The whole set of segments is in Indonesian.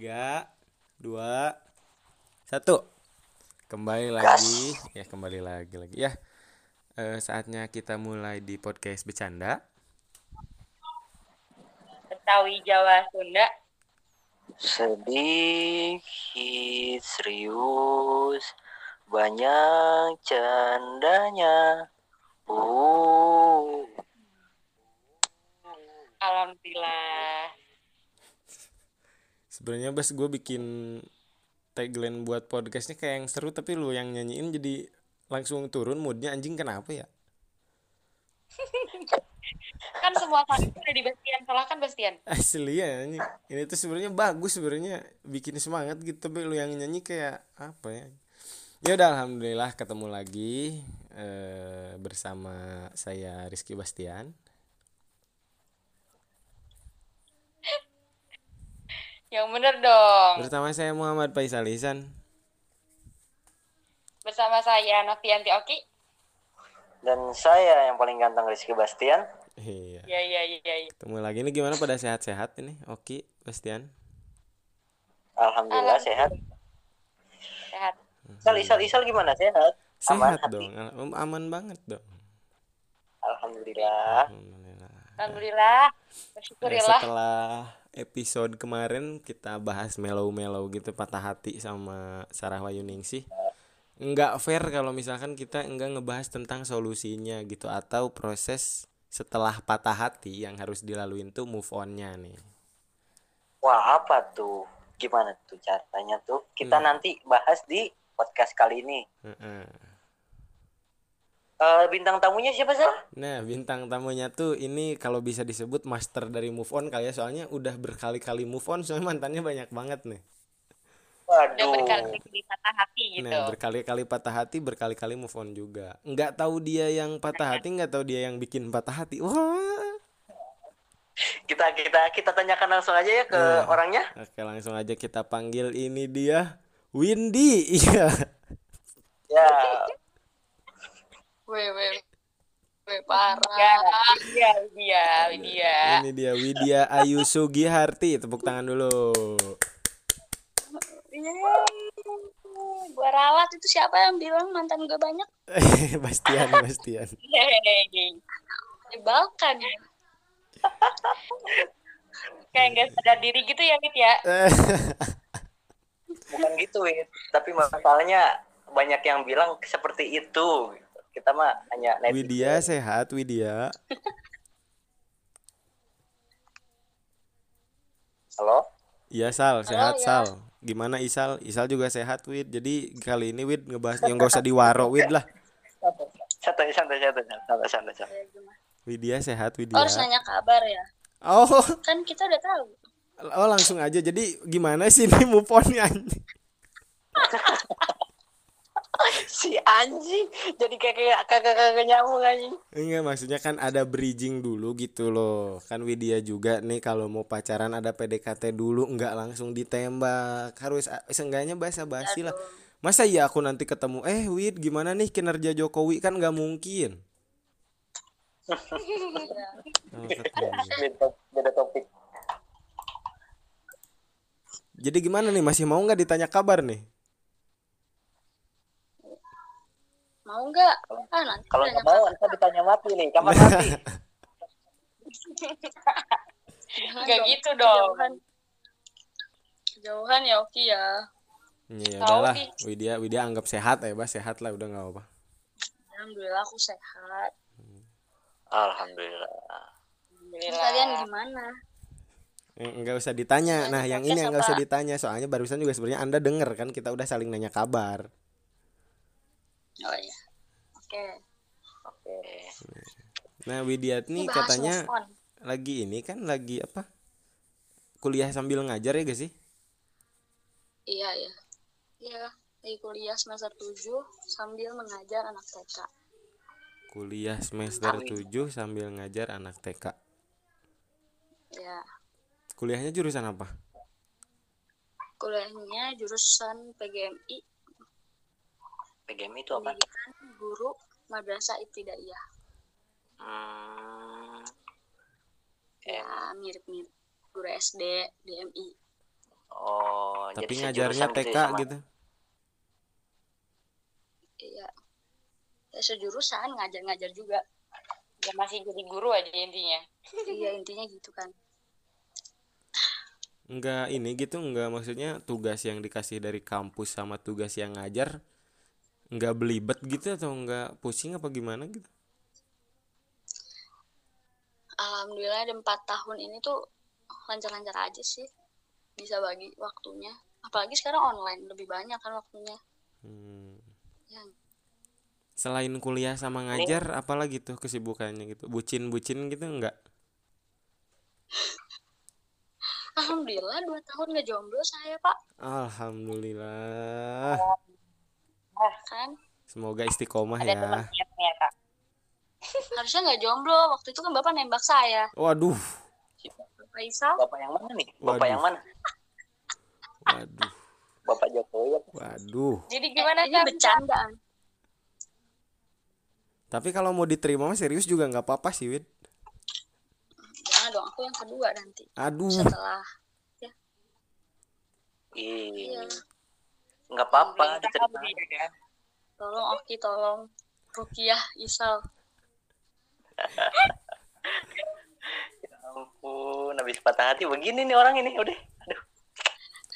tiga dua satu. Kembali lagi. Ya kembali lagi lagi. Ya Eh, saatnya kita mulai di podcast bercanda. Betawi Jawa Sunda. Sedikit serius, banyak candanya. Uh, Alhamdulillah sebenarnya bas gue bikin tagline buat podcastnya kayak yang seru tapi lu yang nyanyiin jadi langsung turun moodnya anjing kenapa ya? Kan semua kali udah di Bastian salah kan Bastian asli ya ini ini tuh sebenarnya bagus sebenarnya bikin semangat gitu tapi lu yang nyanyi kayak apa ya? Ya udah alhamdulillah ketemu lagi eh, bersama saya Rizky Bastian yang bener dong. Bersama saya Muhammad Faisal Ihsan. Bersama saya Novianti Oki. Dan saya yang paling ganteng Rizky Bastian. iya. Ya ya ya ya ketemu lagi ini gimana pada sehat-sehat ini Oki Bastian? Alhamdulillah sehat. sehat. Isal, Isal, Isal gimana? Sehat? Aman sehat hati? dong. Al- aman banget dong. Alhamdulillah. alhamdulillah. Alhamdulillah. Eh, bersyukurillah setelah episode kemarin kita bahas mellow-mellow gitu patah hati sama Sarah Wayuningsih nggak fair kalau misalkan kita enggak ngebahas tentang solusinya gitu atau proses setelah patah hati yang harus dilaluin tuh move onnya nih Wah apa tuh? Gimana tuh caranya tuh? Kita Hmm. nanti bahas di podcast kali ini. Heeh. Eh, bintang tamunya siapa sih? Nah bintang tamunya tuh ini kalau bisa disebut master dari move on kali ya soalnya udah berkali-kali move on soalnya mantannya banyak banget nih udah Waduh. berkali-kali patah hati gitu Nah, berkali-kali patah hati, berkali-kali move on juga. Nggak tahu dia yang patah hati, nggak tahu dia yang bikin patah hati. Wah. Kita kita kita tanyakan langsung aja ya ke Nah. orangnya. Oke, langsung aja kita panggil ini dia Windy. Iya. Ya. Weh, weh, weh, ya parah. dia dia dia Ini dia Widya Ayu Sugiharti. Tepuk tangan dulu. Yeay. Gua ralat itu siapa yang bilang mantan gue banyak? Bastian, Bastian. Ya. kayak nggak sadar diri gitu ya Mit ya Bukan gitu, Wit. Tapi masalahnya banyak yang bilang seperti itu. Kita mah hanya netizen. Widya sehat, Widya. Halo? Iya Sal, sehat ya. Sal. Gimana Isal? Isal juga sehat Wid. Jadi kali ini Wid ngebahas yang gak usah diwaro Wid lah. Santai, santai, santai, santai, santai, santai. Widya sehat Oh, Widya. harus nanya kabar ya. Oh, Kan kita udah tahu. oh langsung aja. Jadi gimana sih ini move on-nya? Si anjing jadi kayak kayak kakak kakak nyamuk anjing. Enggak maksudnya kan ada bridging dulu gitu loh. Kan Widya juga nih kalau mau pacaran ada PDKT dulu nggak langsung ditembak. Harus seenggaknya basa-basi lah. Masa iya aku nanti ketemu Eh Wid gimana nih kinerja Jokowi? Kan nggak mungkin. Oh. Beda, beda topik. Jadi gimana nih? Masih mau nggak ditanya kabar nih Mau nggak? Ah, nanti Kalau nggak mau, ntar ditanya mati nih, kamar mati. Nggak gitu dong. Kejauhan ya Oki ya. Ya Tahu udahlah. Widya Widya anggap sehat ya bah sehat lah udah nggak apa-apa Alhamdulillah aku sehat. Alhamdulillah. Kalian gimana? Eh, Nggak usah ditanya Nah yang ini podcast yang nggak usah ditanya Soalnya barusan juga sebenarnya anda denger kan Kita udah saling nanya kabar Oh iya. Oke. Oke. Nah Widya Ini nih katanya lagi ini kan lagi apa kuliah sambil ngajar ya gak sih Iya, iya. Iya, di kuliah semester 7 sambil mengajar anak TK. kuliah semester 7 sambil ngajar anak TK Ya, kuliahnya jurusan apa kuliahnya jurusan PGMI PGM itu apa? Pendidikan Guru Madrasah Ibtidaiyah. Hmm, Ya, mirip-mirip guru SD, DMI. oh tapi jadi ngajarnya TK ya sama- gitu iya ya sejurusan ngajar-ngajar juga Ya masih jadi guru aja intinya. iya intinya gitu kan Enggak ini gitu enggak maksudnya tugas yang dikasih dari kampus sama tugas yang ngajar enggak belibet gitu atau enggak pusing apa gimana gitu? Alhamdulillah ada empat tahun ini tuh lancar-lancar aja sih bisa bagi waktunya. Apalagi sekarang online lebih banyak kan waktunya. Hmm. ya. Selain kuliah sama ngajar apalagi tuh kesibukannya gitu? Bucin-bucin gitu enggak alhamdulillah dua tahun nggak jomblo saya pak. Alhamdulillah kan? Semoga istiqomah Ada ya. harusnya nggak jomblo. Waktu itu kan bapak nembak saya. Waduh. Bapak Isal bapak yang mana nih? Bapak Waduh. yang mana? Waduh. Bapak Jokowi apa? waduh. Jadi gimana ini kan? bercandaan. Tapi kalau mau diterima mah serius juga nggak apa-apa sih Wid. Jangan dong aku yang kedua nanti. Aduh. Setelah Ih, iya nggak apa-apa tahu diterima ya. tolong Oki tolong Rukiah Isal Ya ampun habis patah hati begini nih orang ini udah aduh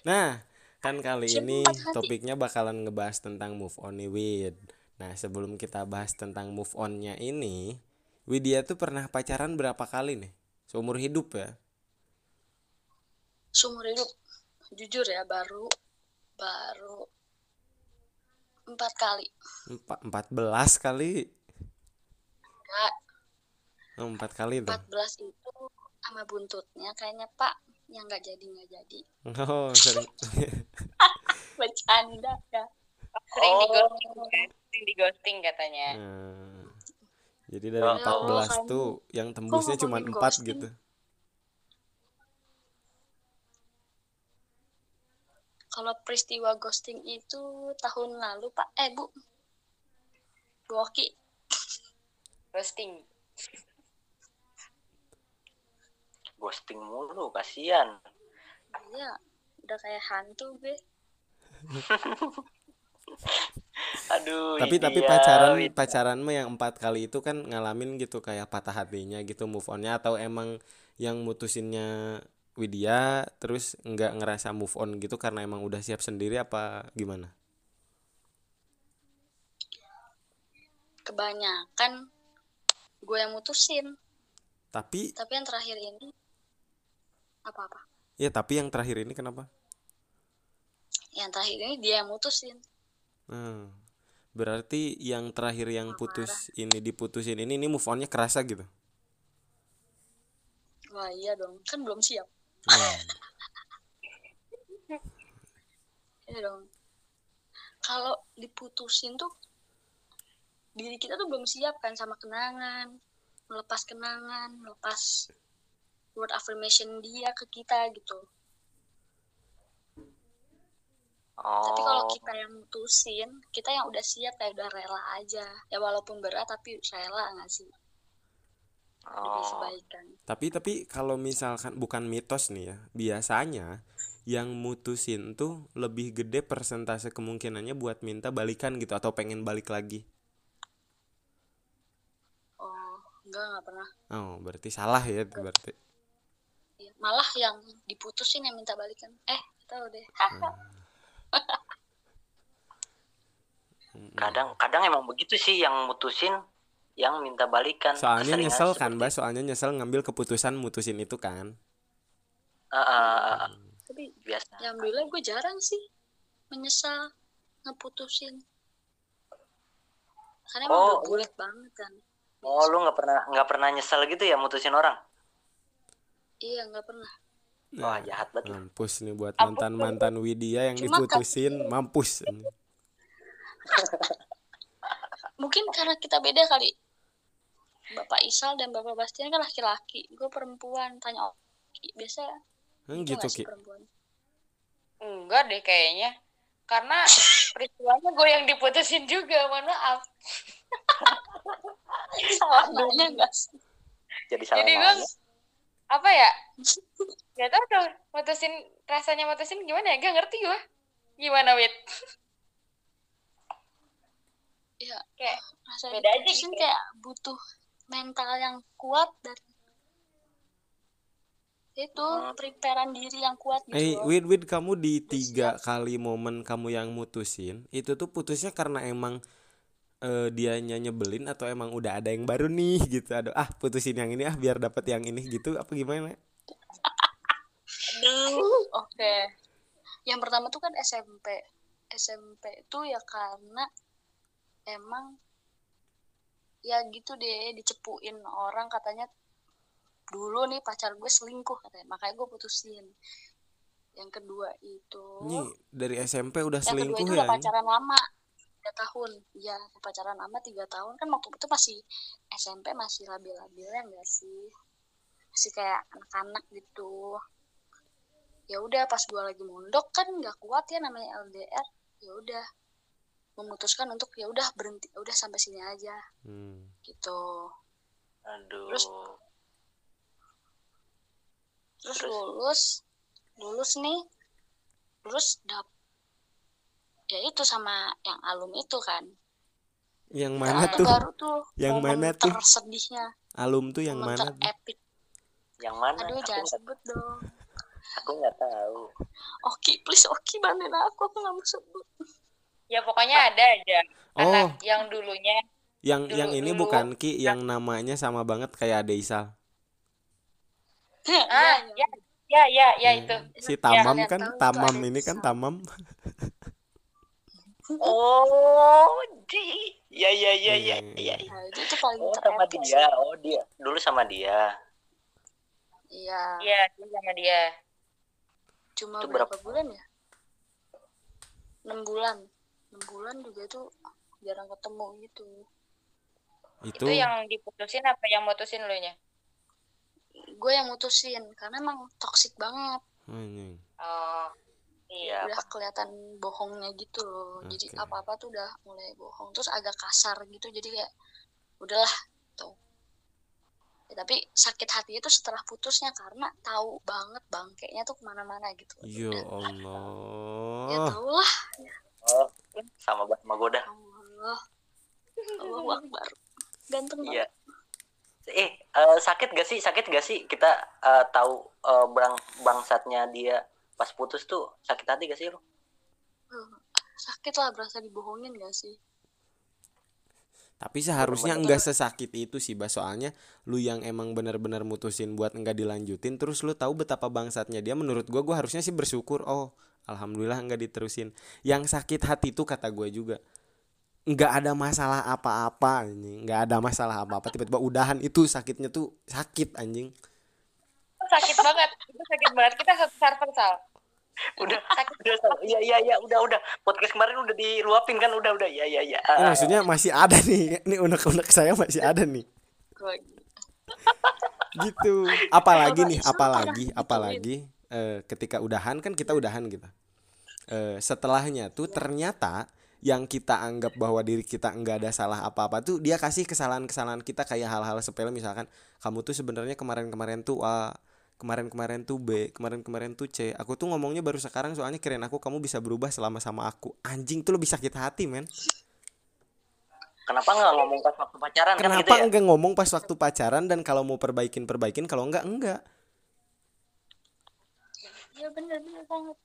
Nah, kan kali Siapa ini hati? topiknya bakalan ngebahas tentang move on nih, Wid. Nah, sebelum kita bahas tentang move on-nya ini, Widya tuh pernah pacaran berapa kali nih? Seumur hidup ya? seumur hidup jujur ya baru baru empat kali Empat, empat belas kali. enggak Oh, empat kali tuh. empat belas itu sama buntutnya kayaknya pak yang nggak jadi nggak jadi Oh, sering. bercanda ya Sering Oh. di ghosting kan? Sering di ghosting katanya. Nah, jadi dari Ya empat belas Allah, tuh yang tembusnya cuma empat gitu. Kalau peristiwa ghosting itu tahun lalu pak. Eh bu. Bu Oki. Ghosting. ghosting mulu kasihan. Iya udah kayak hantu gue aduh tapi tapi ya, pacaran Wid. pacaran mah yang empat kali itu kan ngalamin gitu kayak patah hatinya gitu move onnya atau emang yang mutusinnya Widya terus nggak ngerasa move on gitu karena emang udah siap sendiri apa gimana? kebanyakan gue yang mutusin Tapi tapi yang terakhir ini apa apa ya tapi yang terakhir ini kenapa? yang terakhir ini dia yang mutusin Nah, berarti yang terakhir yang putus ini diputusin ini ini move onnya kerasa gitu. wah iya dong kan belum siap Nah, iya dong. Kalau diputusin tuh diri kita tuh belum siap kan sama kenangan. Melepas kenangan melepas word affirmation dia ke kita gitu. Tapi kalau oh. kita yang mutusin kita yang udah siap kayak udah rela aja. Ya walaupun berat tapi rela nggak sih oh. kebaikan. Tapi tapi kalau misalkan bukan mitos nih ya, biasanya yang mutusin tuh lebih gede persentase kemungkinannya buat minta balikan gitu atau pengen balik lagi. oh enggak nggak pernah. Oh, berarti salah ya itu berarti. Iya, malah yang diputusin yang minta balikan. Eh tahu deh. Mm-mm. kadang kadang emang begitu sih yang mutusin yang minta balikan Soalnya nyesel kan, Mbak. Soalnya nyesel ngambil keputusan mutusin itu kan. Ah, ah, ah. tapi biasa. ya alhamdulillah gue jarang sih menyesal ngeputusin. Karena emang Oh, udah bulat banget kan. Oh lu nggak pernah nggak pernah nyesel gitu ya mutusin orang? Iya nggak pernah. Wah Nah, jahat banget. mampus nih buat mantan-mantan Widya yang Cuma kan- diputusin, mampus. mungkin karena kita beda kali Bapak Isal dan Bapak Bastian kan laki-laki gue perempuan tanya Oki biasa Hmm, gitu gitu nggak sih perempuan? Enggak deh kayaknya. Karena peristiwanya gue yang diputusin juga, mohon maaf. salah nanya sih? Jadi salah Jadi gue apa ya? Gak tau tuh mutusin rasanya mutusin gimana ya? Gak ngerti gue gimana wit? Ya kayak rasa Beda aja gitu ya. kayak butuh mental yang kuat dan itu Hmm. preparean diri yang kuat gitu Eh, loh. Wid, Wid, kamu di tiga kali momen kamu yang mutusin, itu tuh putusnya karena emang eh, dianya nyebelin atau emang udah ada yang baru nih gitu. Aduh, ah putusin yang ini ah biar dapet yang ini gitu. Apa gimana? Aduh, oke. Yang pertama tuh kan SMP. SMP itu ya karena emang ya gitu deh dicepuin orang katanya dulu nih pacar gue selingkuh katanya. Makanya gue putusin. Yang kedua itu Nih dari SMP udah yang kedua selingkuh itu ya? udah pacaran lama tiga tahun. Ya pacaran lama tiga tahun. Kan waktu itu masih SMP masih labil-labilnya enggak sih? Masih kayak anak-anak gitu. Ya udah pas gue lagi mondok kan nggak kuat ya namanya LDR ya udah memutuskan untuk ya udah berhenti ya udah sampai sini aja Hmm. gitu Aduh. Terus- terus Terus? lulus lulus nih lulus dap ya itu sama yang alum itu kan Yang mana itu tuh? baru tuh Yang momen mana tuh? tersedihnya Alum tuh yang momen mana tuh? terepik Yang mana? aduh aku, jangan nggak- sebut dong aku nggak tahu. Oki please Oki bantuin aku aku nggak mau sebut ya pokoknya ada aja Oh. anak yang dulunya Yang Dulu- yang ini dulu. bukan Ki, yang namanya sama banget kayak Ade Isal. ah Iya, ya ya ya ya Hmm. itu Si Ya, Tamam kalian kan, tahu Tamam ini kan. Tamam. Oh, di. Ya ya ya ya Hmm. ya. Nah, itu, itu paling Oh sama dia. sih. Oh dia. Dulu sama dia. iya iya dia sama dia cuma Itu berapa, berapa? bulan ya enam bulan enam bulan juga itu jarang ketemu gitu. Itu itu yang diputusin apa yang mutusin lu nya? Gue yang mutusin karena emang toksik banget. Anjing. oh iya. Ya, udah kelihatan bohongnya gitu loh. Jadi Oke. apa apa tuh udah mulai bohong terus agak kasar gitu. Jadi kayak udahlah tuh ya, tapi sakit hati itu setelah putusnya karena tahu banget bangkainya tuh ke mana-mana gitu. Ya Udah, ya Allah. tau lah Oh, sama banget sama gue dah. Allah Allah Akbar ganteng Iya. Eh, eh, sakit gak sih? Sakit gak sih kita eh, tahu eh, bang bangsatnya dia pas putus tuh sakit hati gak sih lo? Uh, sakit lah berasa dibohongin gak sih Tapi seharusnya enggak sesakit itu sih, Bas. Soalnya lu yang emang benar-benar mutusin buat enggak dilanjutin, terus lu tahu betapa bangsatnya dia. Menurut gua gua harusnya sih bersyukur. Oh, alhamdulillah enggak diterusin. Yang sakit hati itu kata gua juga. Nggak ada masalah apa-apa anjing. Nggak ada masalah apa-apa. Tiba-tiba udahan itu sakitnya tuh sakit anjing. Sakit banget. Itu sakit banget. Kita satu server sal. Udah, sakit udah, Sal. iya iya iya, udah udah. Podcast kemarin udah diluapin kan, udah udah, iya iya iya. Nah, maksudnya masih ada nih. Ini unek-unek saya masih ada nih. Gue gitu. Apalagi nih? Apalagi? Apalagi eh, ketika udahan kan kita udahan gitu. Eh, setelahnya tuh ternyata yang kita anggap bahwa diri kita enggak ada salah apa-apa tuh dia kasih kesalahan-kesalahan kita kayak hal-hal sepele. Misalkan kamu tuh sebenarnya kemarin-kemarin tuh A kemarin-kemarin tuh B kemarin-kemarin tuh C. Aku tuh ngomongnya baru sekarang soalnya kirain aku kamu bisa berubah selama sama aku. Anjing tuh lebih sakit hati men. Kenapa nggak ngomong pas waktu pacaran kan kenapa gitu ya? enggak ngomong pas waktu pacaran dan kalau mau perbaikin perbaikin kalau enggak enggak iya bener bener banget.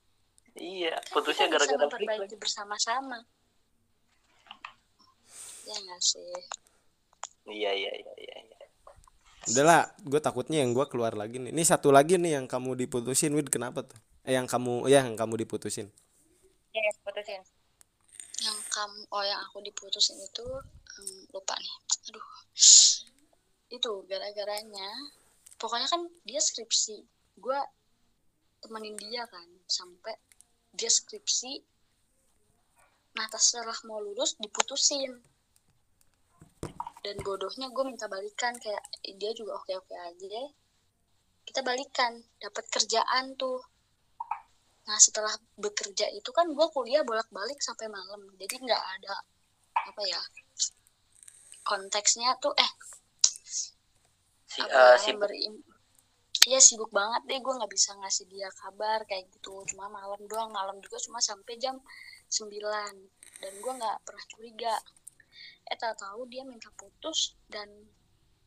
Iya, Kan putusnya gara-gara freak. bersama-sama. Ya nggak sih? Iya iya iya iya. iya. udahlah gue takutnya yang gue keluar lagi nih. Ini satu lagi nih yang kamu diputusin Wid. Kenapa tuh? Eh yang kamu ya yang kamu diputusin. Ya putusin yang kamu oh yang aku diputusin itu em, lupa nih. Aduh. Itu gara-garanya pokoknya kan dia skripsi. Gue temenin dia kan sampai dia skripsi nah setelah mau lulus diputusin. Dan bodohnya gue minta balikan kayak "Eh, dia juga oke oke aja. Deh kita balikan dapat kerjaan tuh. Nah setelah bekerja itu kan gue kuliah bolak balik sampai malam jadi nggak ada apa ya konteksnya tuh eh Si apa ya, si Iya sibuk banget deh gue nggak bisa ngasih dia kabar kayak gitu. Cuma malam doang malam juga cuma sampai jam 9 dan gue nggak pernah curiga. Eh tak tahu dia minta putus dan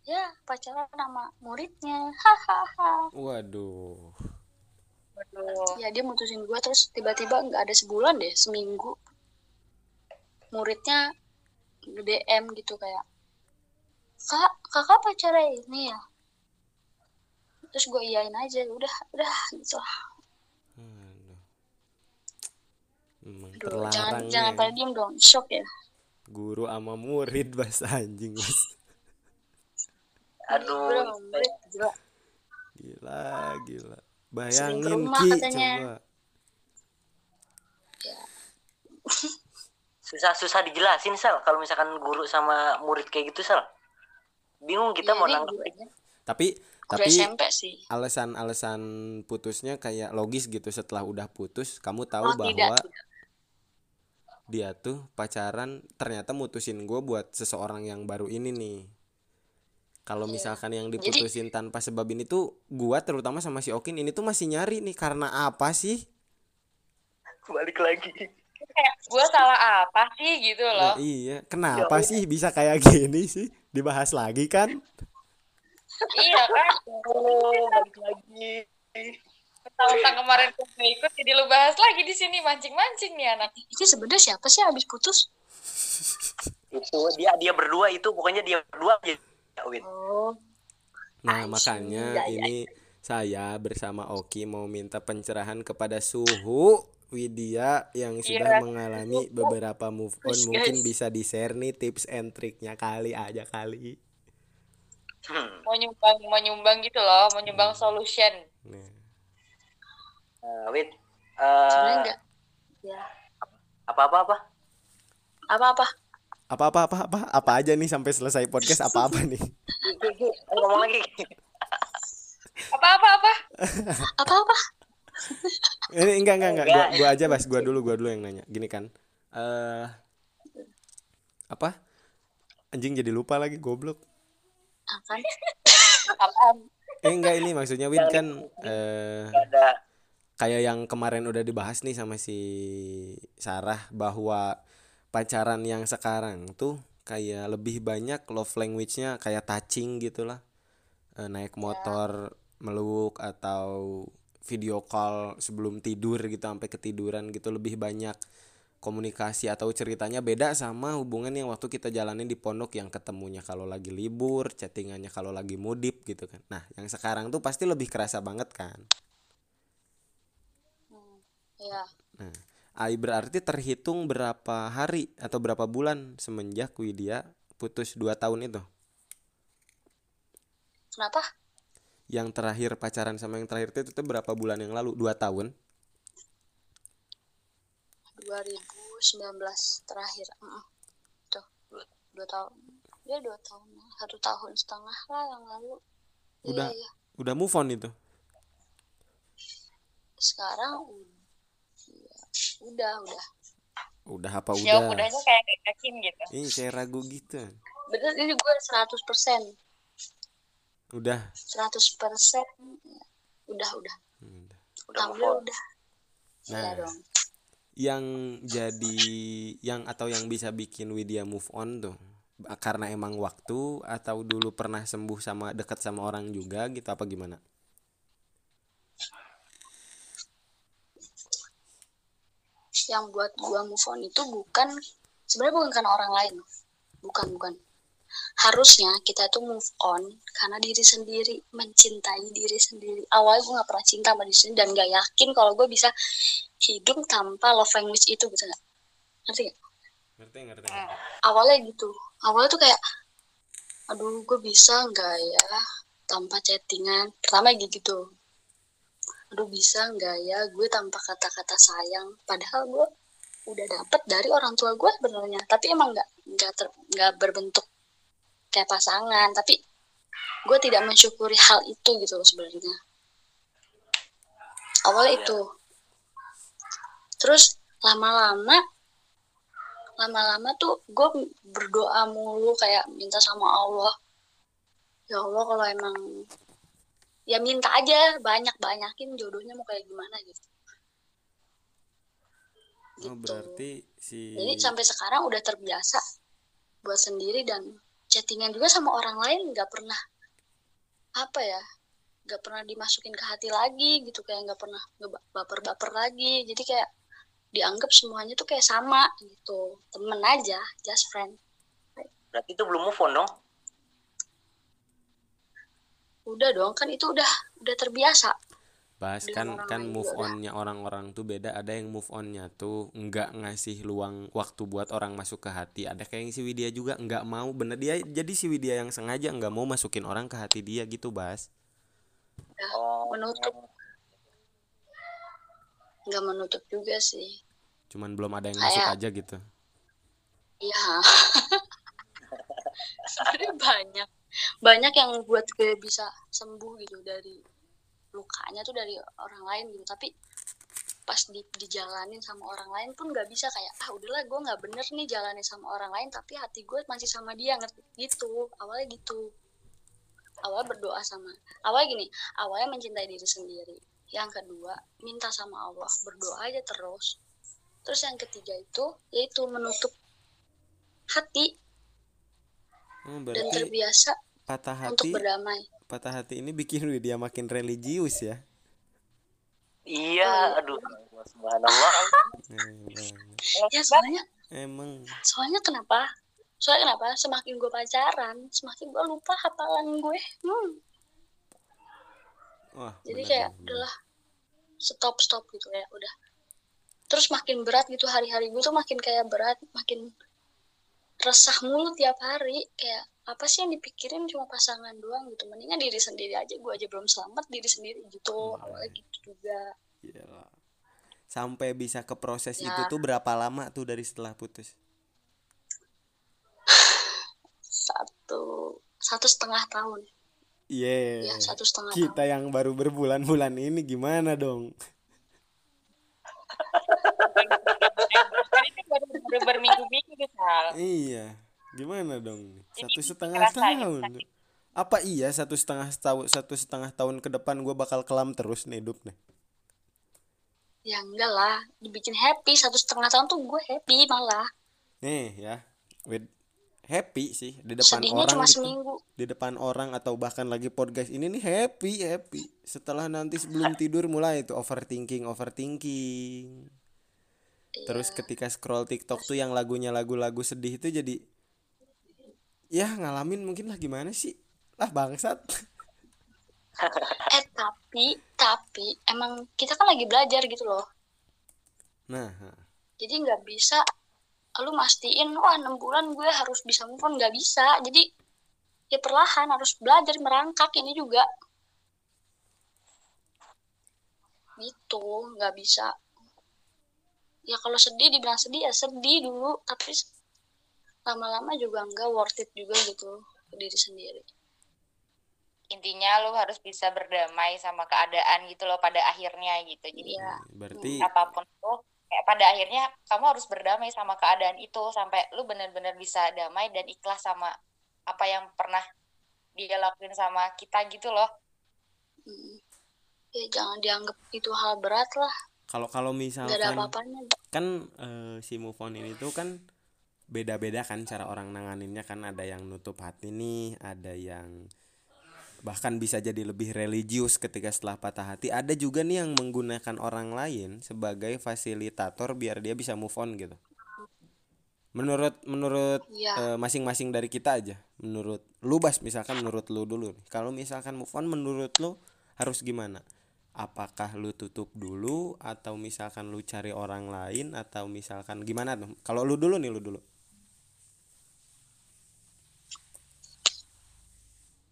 ya pacaran sama muridnya. Hahaha. Waduh. Waduh. ya dia mutusin gue terus tiba-tiba nggak ada sebulan deh seminggu. Muridnya DM gitu kayak kak kakak pacaran ini ya terus gue iyain aja udah udah gitu lah Aduh. Jangan terlarang jangan ya. pada diem dong shock ya Guru sama murid bahasa anjing mas. Aduh. Gila. Gila, gila. Bayangin rumah Ki katanya. coba. susah susah dijelasin sel kalau misalkan guru sama murid kayak gitu sel bingung kita Iya, mau ini nangkep gurunya. Tapi Tapi SMP sih. alasan-alasan putusnya kayak logis gitu. Setelah udah putus kamu tahu oh bahwa tidak. tidak. dia tuh pacaran ternyata mutusin gue buat seseorang yang baru ini nih. Kalau Iya. misalkan yang Jadi- diputusin tanpa sebab ini tuh gua terutama sama si Okin ini tuh masih nyari nih karena apa sih? Balik lagi. Kayak gue salah apa sih? gitu Nah, loh. iya. Kenapa sih bisa kayak gini sih? Dibahas lagi kan iya kan. oh balik lagi Tahun-tahun kemarin gue ikut jadi lu bahas lagi di sini mancing-mancing nih anak. itu sebenarnya siapa sih abis putus itu dia dia berdua itu pokoknya dia berdua aja ya, Win. oh Nah, see. makanya Ya, ya, ini saya bersama Oki mau minta pencerahan kepada Suhu Widya yang sudah Iya. mengalami beberapa move on. Mungkin guys. bisa di-share nih tips and triknya kali aja kali. Hmm. Mau nyumbang, mau nyumbang gitu loh, mau nyumbang solution. Nah, Win, sebenarnya eh, enggak ya apa apa apa apa apa apa-apa apa apa apa aja nih sampai selesai podcast apa-apa nih. Gi, Gi, ngomong lagi Apa-apa apa? apa apa Ini enggak enggak enggak. Gua, Enggak. gua aja Bas, gua dulu gua dulu yang nanya. Gini kan. Eh apa? Anjing jadi lupa lagi goblok. Akan Apaan? Eh enggak ini maksudnya Win kan eh kayak yang kemarin udah dibahas nih sama si Sarah bahwa pacaran yang sekarang tuh kayak lebih banyak love language-nya kayak touching gitulah. Eh, naik motor meluk atau video call sebelum tidur gitu sampai ketiduran gitu lebih banyak komunikasi atau ceritanya beda sama hubungan yang waktu kita jalanin di pondok yang ketemunya kalau lagi libur chattingannya kalau lagi mudip gitu kan nah yang sekarang tuh pasti lebih kerasa banget kan ya Nah, AI berarti terhitung berapa hari atau berapa bulan semenjak Widya putus 2 tahun itu? kenapa Yang terakhir pacaran sama yang terakhir itu, itu berapa bulan yang lalu? 2 tahun? 2019 terakhir Heeh. tuh dua tahun ya dua tahun satu tahun setengah lah yang lalu Udah. iya, iya. Udah move on itu? sekarang iya, udah udah Udah apa udah? udahnya kayak yakin gitu. Ini kayak ragu gitu. bener ini gue 100 persen Udah. 100 persen udah udah Hmm, udah. udah on. udah Nah. iya dong Yang jadi yang atau yang bisa bikin Widya move on tuh? Karena emang waktu atau dulu pernah sembuh sama dekat sama orang juga gitu apa gimana? yang buat gua move on itu bukan sebenarnya bukan karena orang lain. Bukan bukan. Harusnya kita tuh move on karena diri sendiri mencintai diri sendiri. Awalnya gue nggak pernah cinta sama diri sendiri dan gak yakin kalau gue bisa hidup tanpa love language itu bisa nggak? Ngerti nggak? Ngerti ngerti. awalnya gitu. Awalnya tuh kayak aduh gue bisa nggak ya tanpa chattingan? Pertama gitu. Aduh bisa nggak ya gue tanpa kata-kata sayang? Padahal gue udah dapet dari orang tua gue sebenarnya. Tapi emang nggak nggak ter- nggak berbentuk kayak pasangan. Tapi gue tidak mensyukuri hal itu gitu loh sebenarnya. Awalnya itu terus lama-lama lama-lama tuh gue berdoa mulu kayak minta sama Allah. Ya Allah kalau emang ya minta aja banyak banyakin jodohnya mau kayak gimana gitu. Oh berarti si jadi sampai sekarang udah terbiasa buat sendiri dan chattingan juga sama orang lain nggak pernah apa ya nggak pernah dimasukin ke hati lagi gitu kayak nggak pernah baper-baper lagi. Jadi kayak dianggap semuanya tuh kayak sama gitu. Temen aja just friend. Berarti itu belum move on dong? Udah dong kan itu udah udah terbiasa. Bahas dengan kan orang kan move onnya orang-orang tuh beda. Ada yang move onnya tuh nggak ngasih luang waktu buat orang masuk ke hati. Ada kayak yang si Widya juga nggak mau. Bener dia jadi si Widya yang sengaja nggak mau masukin orang ke hati dia gitu bahas oh menutup nggak menutup juga sih cuman belum ada yang masuk Kayak- aja gitu Iya. Sebenarnya banyak. Banyak yang buat gue bisa sembuh gitu dari lukanya tuh dari orang lain gitu. Tapi pas di, dijalanin sama orang lain pun nggak bisa kayak ah udahlah gue nggak bener nih jalanin sama orang lain tapi hati gue masih sama dia ngerti gitu awalnya gitu awalnya berdoa sama awalnya gini awalnya mencintai diri sendiri yang kedua minta sama Allah berdoa aja terus terus yang ketiga itu yaitu menutup hati oh, dan berarti terbiasa patah untuk hati berdamai. patah hati ini bikin Widya makin religius ya iya aduh subhanallah emang, Ya soalnya emang soalnya kenapa? Soalnya kenapa? Semakin gue pacaran, semakin gue lupa hafalan gue. Hmm. wah Jadi bener kayak bener. udahlah stop stop gitu ya udah. Terus makin berat gitu hari-hari gue tuh makin kayak berat, makin resah mulu tiap hari kayak apa sih yang dipikirin cuma pasangan doang gitu mendingan diri sendiri aja gue aja belum selamat diri sendiri gitu Hmm. awalnya gitu juga Iyalah. sampai bisa ke proses Ya. itu tuh berapa lama tuh dari setelah putus satu satu setengah tahun Iya. ya satu setengah tahun Kita yang baru berbulan-bulan ini gimana dong? Itu baru, baru berminggu-minggu Sal. Iya. Gimana dong? Satu setengah tahun. sakit. Apa iya satu setengah tahun satu setengah tahun ke depan gue bakal kelam terus nih hidup nih? ya enggak lah dibikin happy satu setengah tahun tuh gue happy malah Nih ya, with happy sih di depan sedihnya orang cuma gitu. seminggu Di depan orang atau bahkan lagi podcast ini nih happy happy. Setelah nanti sebelum tidur mulai itu overthinking overthinking. Terus Iya. ketika scroll TikTok tuh yang lagunya lagu-lagu sedih itu jadi ya ngalamin mungkin lah gimana sih? Lah bangsat. eh tapi tapi emang kita kan lagi belajar gitu loh Nah, jadi nggak bisa lu mastiin wah enam bulan gue harus bisa move on nggak bisa. Jadi ya perlahan harus belajar merangkak ini juga. Gitu nggak bisa. Ya kalau sedih dibilang sedih ya sedih dulu. Tapi lama-lama juga nggak worth it juga gitu ke diri sendiri. Intinya lu harus bisa berdamai sama keadaan gitu loh pada akhirnya gitu. Jadi Iya. berarti apa pun tuh kayak pada akhirnya kamu harus berdamai sama keadaan itu sampai lu benar-benar bisa damai dan ikhlas sama apa yang pernah dia lakuin sama kita gitu loh. Mm. ya jangan dianggap itu hal berat lah kalau kalau ada misalkan apa-apanya kan eh, si move on ini tuh kan beda-beda kan cara orang nanganinnya kan ada yang nutup hati nih, ada yang bahkan bisa jadi lebih religius ketika setelah patah hati. Ada juga nih yang menggunakan orang lain sebagai fasilitator biar dia bisa move on gitu. Menurut menurut Iya. eh, masing-masing dari kita aja, menurut lu Bas misalkan menurut lu dulu nih. Kalau misalkan move on menurut lu harus gimana? Apakah lu tutup dulu atau misalkan lu cari orang lain atau misalkan gimana tuh? Kalau lu dulu nih lu dulu.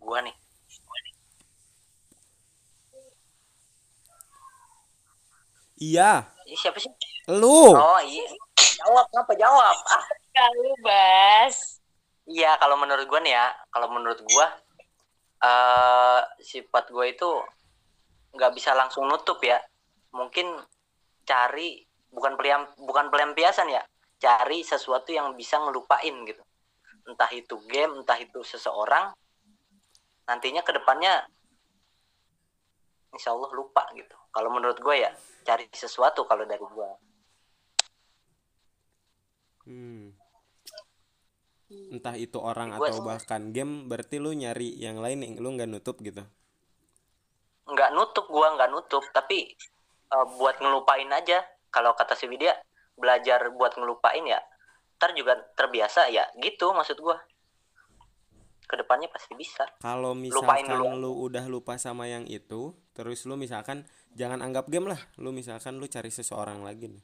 gua nih Iya, ini siapa sih? Lu. oh iya. Jawab ngapa jawab? Ah. Kalau Bas. iya kalau menurut gua nih ya kalau menurut gua eh sifat gua itu nggak bisa langsung nutup ya. Mungkin cari bukan peliam bukan pelampiasan ya. Cari sesuatu yang bisa ngelupain gitu. Entah itu game entah itu seseorang nantinya ke depannya insya Allah lupa gitu kalau menurut gue ya cari sesuatu kalau dari gue hmm. entah itu orang Gua- atau bahkan game berarti lu nyari yang lain yang lu nggak nutup gitu? Nggak nutup gue nggak nutup. Tapi eh, buat ngelupain aja. Kalau kata si Widya belajar buat ngelupain ya ntar juga terbiasa ya. Gitu maksud gue ke depannya pasti bisa. Kalau Lupain misalkan dulu. lu udah lupa sama yang itu terus lu misalkan jangan anggap game lah. Lu misalkan lu cari seseorang lagi nih.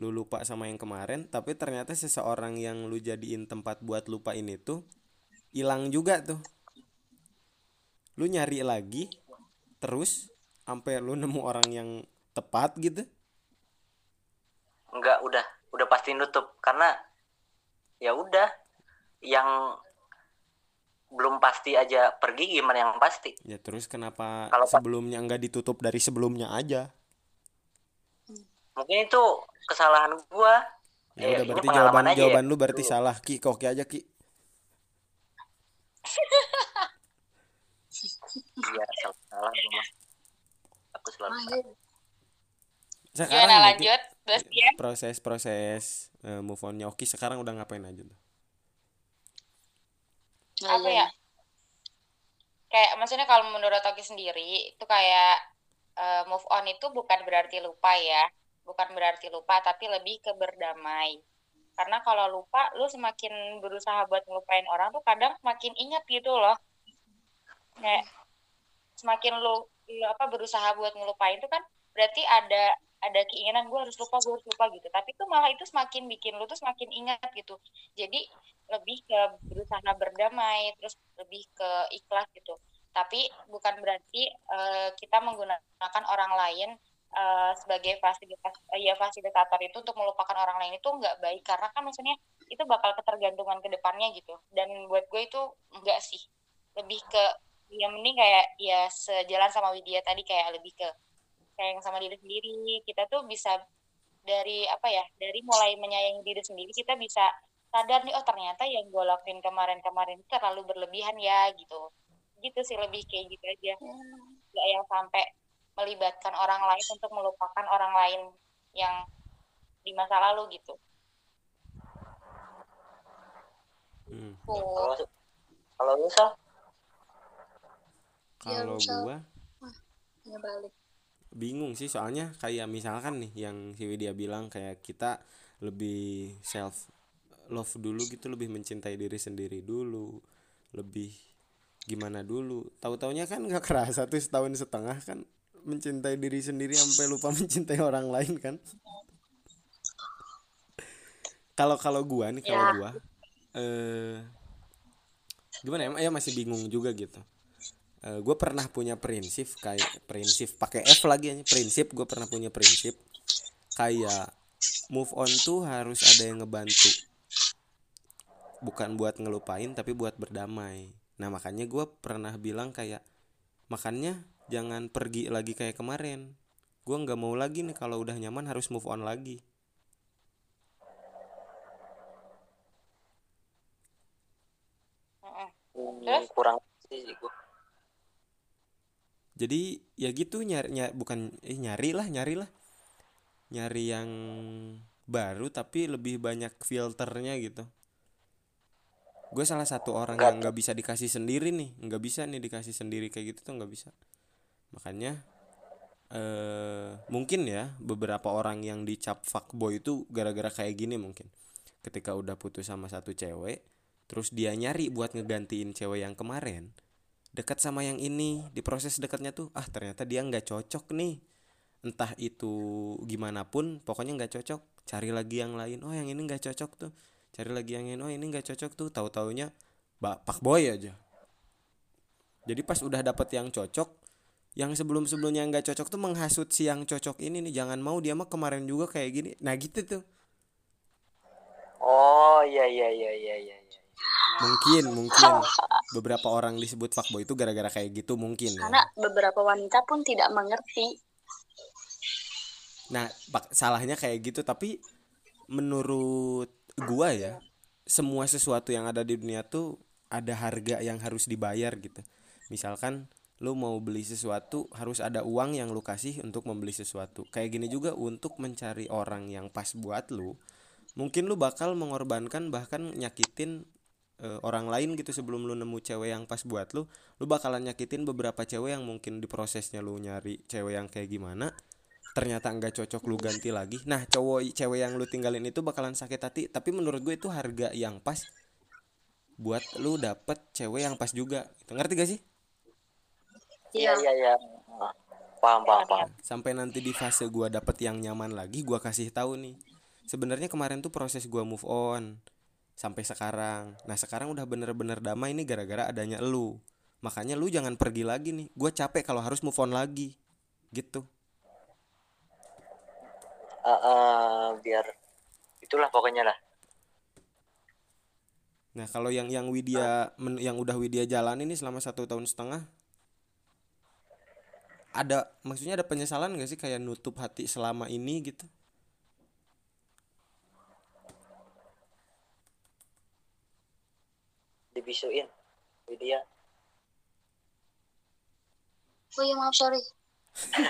Lu lupa sama yang kemarin tapi ternyata seseorang yang lu jadiin tempat buat lupain itu hilang juga tuh. Lu nyari lagi terus sampai lu nemu orang yang tepat gitu. Nggak udah. Udah pasti nutup. Karena ya udah. Yang belum pasti aja pergi gimana yang pasti ya terus kenapa Kalau sebelumnya nggak ditutup dari sebelumnya aja mungkin itu kesalahan gua ya Eh, udah berarti jawaban aja ya. jawaban lu berarti Dulu. salah ki kok oke aja ki iya salah salah gua mah. aku selalu Ah, salah. sekarang Gimana lanjut? Bastian? proses-proses eh, move onnya Oki sekarang udah ngapain aja tuh? Nah, Apa iya. ya? Kayak maksudnya kalau menurut Toki sendiri itu kayak eh, move on itu bukan berarti lupa ya. Bukan berarti lupa tapi lebih ke berdamai. Karena kalau lupa lu semakin berusaha buat ngelupain orang tuh kadang makin ingat gitu loh. Kayak semakin lu, lu apa berusaha buat ngelupain itu kan berarti ada ada keinginan gue harus lupa gue harus lupa gitu. Tapi itu malah itu semakin bikin lu tuh semakin ingat gitu. Jadi lebih ke berusaha berdamai terus lebih ke ikhlas gitu. Tapi bukan berarti eh, kita menggunakan orang lain eh, sebagai fasilitas eh, ya fasilitator itu untuk melupakan orang lain itu nggak baik. Karena kan maksudnya itu bakal ketergantungan ke depannya gitu. Dan buat gue itu enggak sih. Lebih ke ya mending kayak ya sejalan sama Widya tadi kayak lebih ke sayang sama diri sendiri. Kita tuh bisa dari apa ya dari mulai menyayangi diri sendiri kita bisa sadar nih oh ternyata yang gue lakuin kemarin-kemarin terlalu berlebihan ya gitu. Gitu sih lebih kayak gitu aja. Nggak yang sampai melibatkan orang lain untuk melupakan orang lain yang di masa lalu gitu. Hmm. kalau kalau lu Sal? Iya, Kalau misal- gua? Ya, balik. Bingung sih soalnya kayak misalkan nih yang si Widya bilang kayak kita lebih self love dulu gitu lebih mencintai diri sendiri dulu lebih gimana dulu. Tahu-taunya kan nggak kerasa tuh setahun setengah kan mencintai diri sendiri sampai lupa mencintai orang lain kan. Kalau kalau gua nih kalau Ya. gua eh gimana ya? Ya masih bingung juga gitu gue pernah punya prinsip kayak prinsip pakai F lagi aja prinsip gue pernah punya prinsip kayak move on tuh harus ada yang ngebantu. Bukan buat ngelupain tapi buat berdamai. Nah makanya gue pernah bilang kayak makanya jangan pergi lagi kayak kemarin. Gue nggak mau lagi nih kalau udah nyaman harus move on lagi. Hmm, Terus? kurang sih gua jadi ya gitu nyari, nya- bukan eh, nyari lah nyari lah. Nyari yang baru tapi lebih banyak filternya gitu. Gue salah satu orang yang nggak bisa dikasih sendiri nih. Nggak bisa nih dikasih sendiri kayak gitu tuh nggak bisa. Makanya eh mungkin ya beberapa orang yang dicap fuckboy itu gara-gara kayak gini mungkin. Ketika udah putus sama satu cewek terus dia nyari buat ngegantiin cewek yang kemarin dekat sama yang ini di proses dekatnya tuh ah ternyata dia nggak cocok nih. Entah itu gimana pun pokoknya nggak cocok cari lagi yang lain. Oh yang ini nggak cocok tuh. Cari lagi yang ini oh ini nggak cocok tuh. Tahu taunya pak boy aja. Jadi pas udah dapet yang cocok yang sebelum sebelumnya nggak cocok tuh menghasut si yang cocok ini nih. Jangan mau dia mah kemarin juga kayak gini. Nah gitu tuh. Oh iya iya iya iya iya iya. Mungkin mungkin beberapa orang disebut fuckboy itu gara-gara kayak gitu mungkin ya. Karena beberapa wanita pun tidak mengerti. Nah, bak- salahnya kayak gitu tapi menurut gua ya, semua sesuatu yang ada di dunia tuh ada harga yang harus dibayar gitu. Misalkan lu mau beli sesuatu harus ada uang yang lu kasih untuk membeli sesuatu kayak gini juga untuk mencari orang yang pas buat lu mungkin lu bakal mengorbankan bahkan nyakitin e, orang lain gitu sebelum lu nemu cewek yang pas buat lu lu bakalan nyakitin beberapa cewek yang mungkin di prosesnya lu nyari cewek yang kayak gimana ternyata nggak cocok lu ganti lagi. Nah cowok cewek yang lu tinggalin itu bakalan sakit hati tapi menurut gue itu harga yang pas buat lu dapet cewek yang pas juga itu ngerti gak sih? Iya iya iya. Paham paham paham. Sampai nanti di fase gua dapet yang nyaman lagi gua kasih tahu nih. Sebenarnya kemarin tuh proses gua move on sampai sekarang. Nah sekarang udah bener-bener damai nih gara-gara adanya lu. Makanya lu jangan pergi lagi nih. Gua capek kalau harus move on lagi. Gitu. Eh, eh, biar itulah pokoknya lah. Nah kalau yang yang Widya men- yang udah Widya jalan ini selama satu tahun setengah ada maksudnya ada penyesalan gak sih kayak nutup hati selama ini gitu dibisuin. Widya oh iya maaf sorry.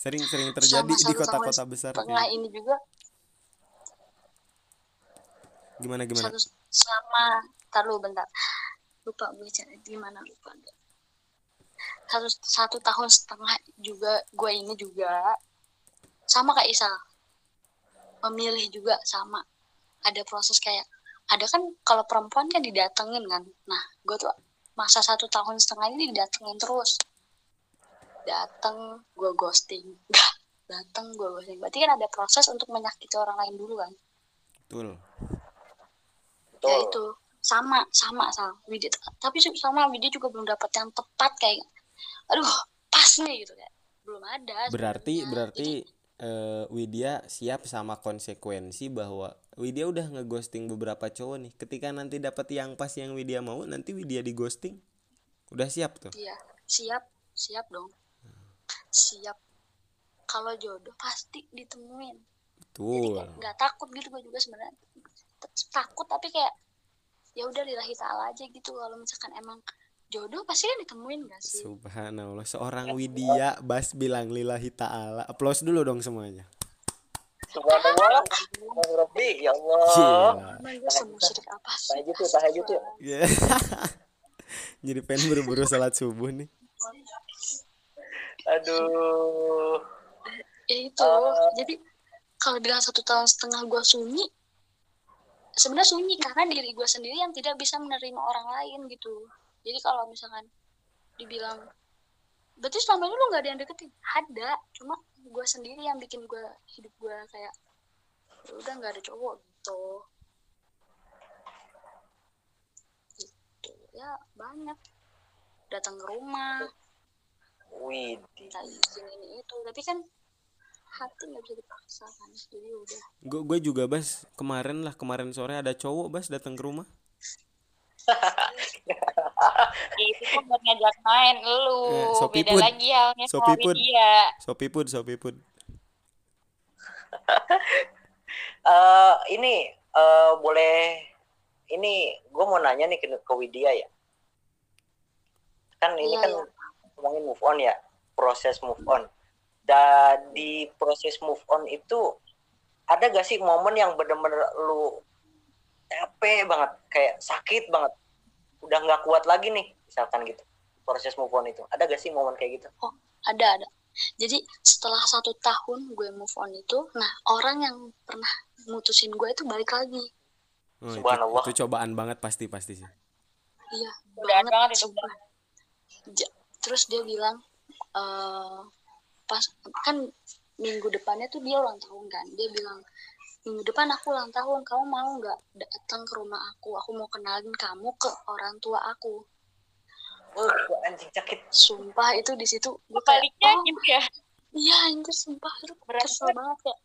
Sering-sering terjadi Sama di kota-kota besar tengah kayak- ini juga. Gimana gimana? Satu sama tar lu bentar. Lupa gue gimana lupa satu satu tahun setengah juga gue ini juga. Sama kayak Isa memilih juga sama. Ada proses kayak ada kan kalau perempuan kan didatengin kan. Nah gue tuh masa satu tahun setengah ini didatengin terus. Dateng gue ghosting. Nggak, dateng gue ghosting. Berarti kan ada proses untuk menyakiti orang lain dulu kan? Betul. Ya itu. Sama sama sama Widya tapi sama Widya juga belum dapat yang tepat kayak aduh pas nih gitu kayak. Belum ada berarti sebenarnya. berarti eh, Widya siap sama konsekuensi bahwa Widya udah ngeghosting beberapa cowok nih. Ketika nanti dapat yang pas yang Widya mau nanti Widya di ghosting udah siap tuh? Jadi, iya siap siap dong. Siap. Kalau jodoh pasti ditemuin. Jadi betul. kayak nggak takut gitu gue juga sebenarnya. Takut tapi kayak ya udah lillahi ta'ala aja gitu. Kalau misalkan emang jodoh pasti kan ditemuin gak sih? Subhanallah seorang Widya Bas bilang lillahi taala. Applause dulu dong semuanya. Subhanallah. Rabbi ya Allah. Gila. apa sih? Tahajud yuk tahajud yuk Ya. jadi pengen buru-buru salat subuh nih. Aduh. Ya itu. Eh. jadi kalau bilang satu tahun setengah gue sunyi sebenarnya sunyi karena diri gue sendiri yang tidak bisa menerima orang lain gitu jadi kalau misalkan dibilang berarti selama ini lu nggak ada yang deketin? Ada cuma gue sendiri yang bikin gue hidup gue kayak "Ya udah nggak ada cowok gitu. Gitu ya banyak. Datang ke rumah. Widih. Minta izin ini itu. Tapi kan hati nggak bisa dipaksa kan. Jadi udah. Gue gue juga Bas kemarin lah kemarin sore ada cowok Bas datang ke rumah itu kan buat ngajak main lu Eh, Sopi beda pun. lagi halnya Sopi sama pun. Widya Sopipun Sopipun Eh, ini eh, boleh ini gue mau nanya nih ke, ke Widya ya kan ini Iya, kan iya. ngomongin move on ya proses move on dan di proses move on itu ada gak sih momen yang bener-bener lu capek banget kayak sakit banget. Udah nggak kuat lagi nih misalkan gitu. Proses move on itu. Ada gak sih momen kayak gitu? Ada ada. Jadi setelah satu tahun gue move on itu nah orang yang pernah mutusin gue itu balik lagi. Oh, itu, Subhanallah. itu cobaan banget pasti pasti sih. Iya Godaan banget itu. Ja- terus dia bilang eh pas kan minggu depannya tuh dia ulang tahun kan. Dia bilang minggu depan aku ulang tahun kamu mau nggak datang ke rumah aku? Aku mau kenalin kamu ke orang tua aku. Wah, gua anjing sakit. Sumpah itu di situ gue kayak baliknya oh. gitu ya? Iya itu sumpah itu kesel banget. kayak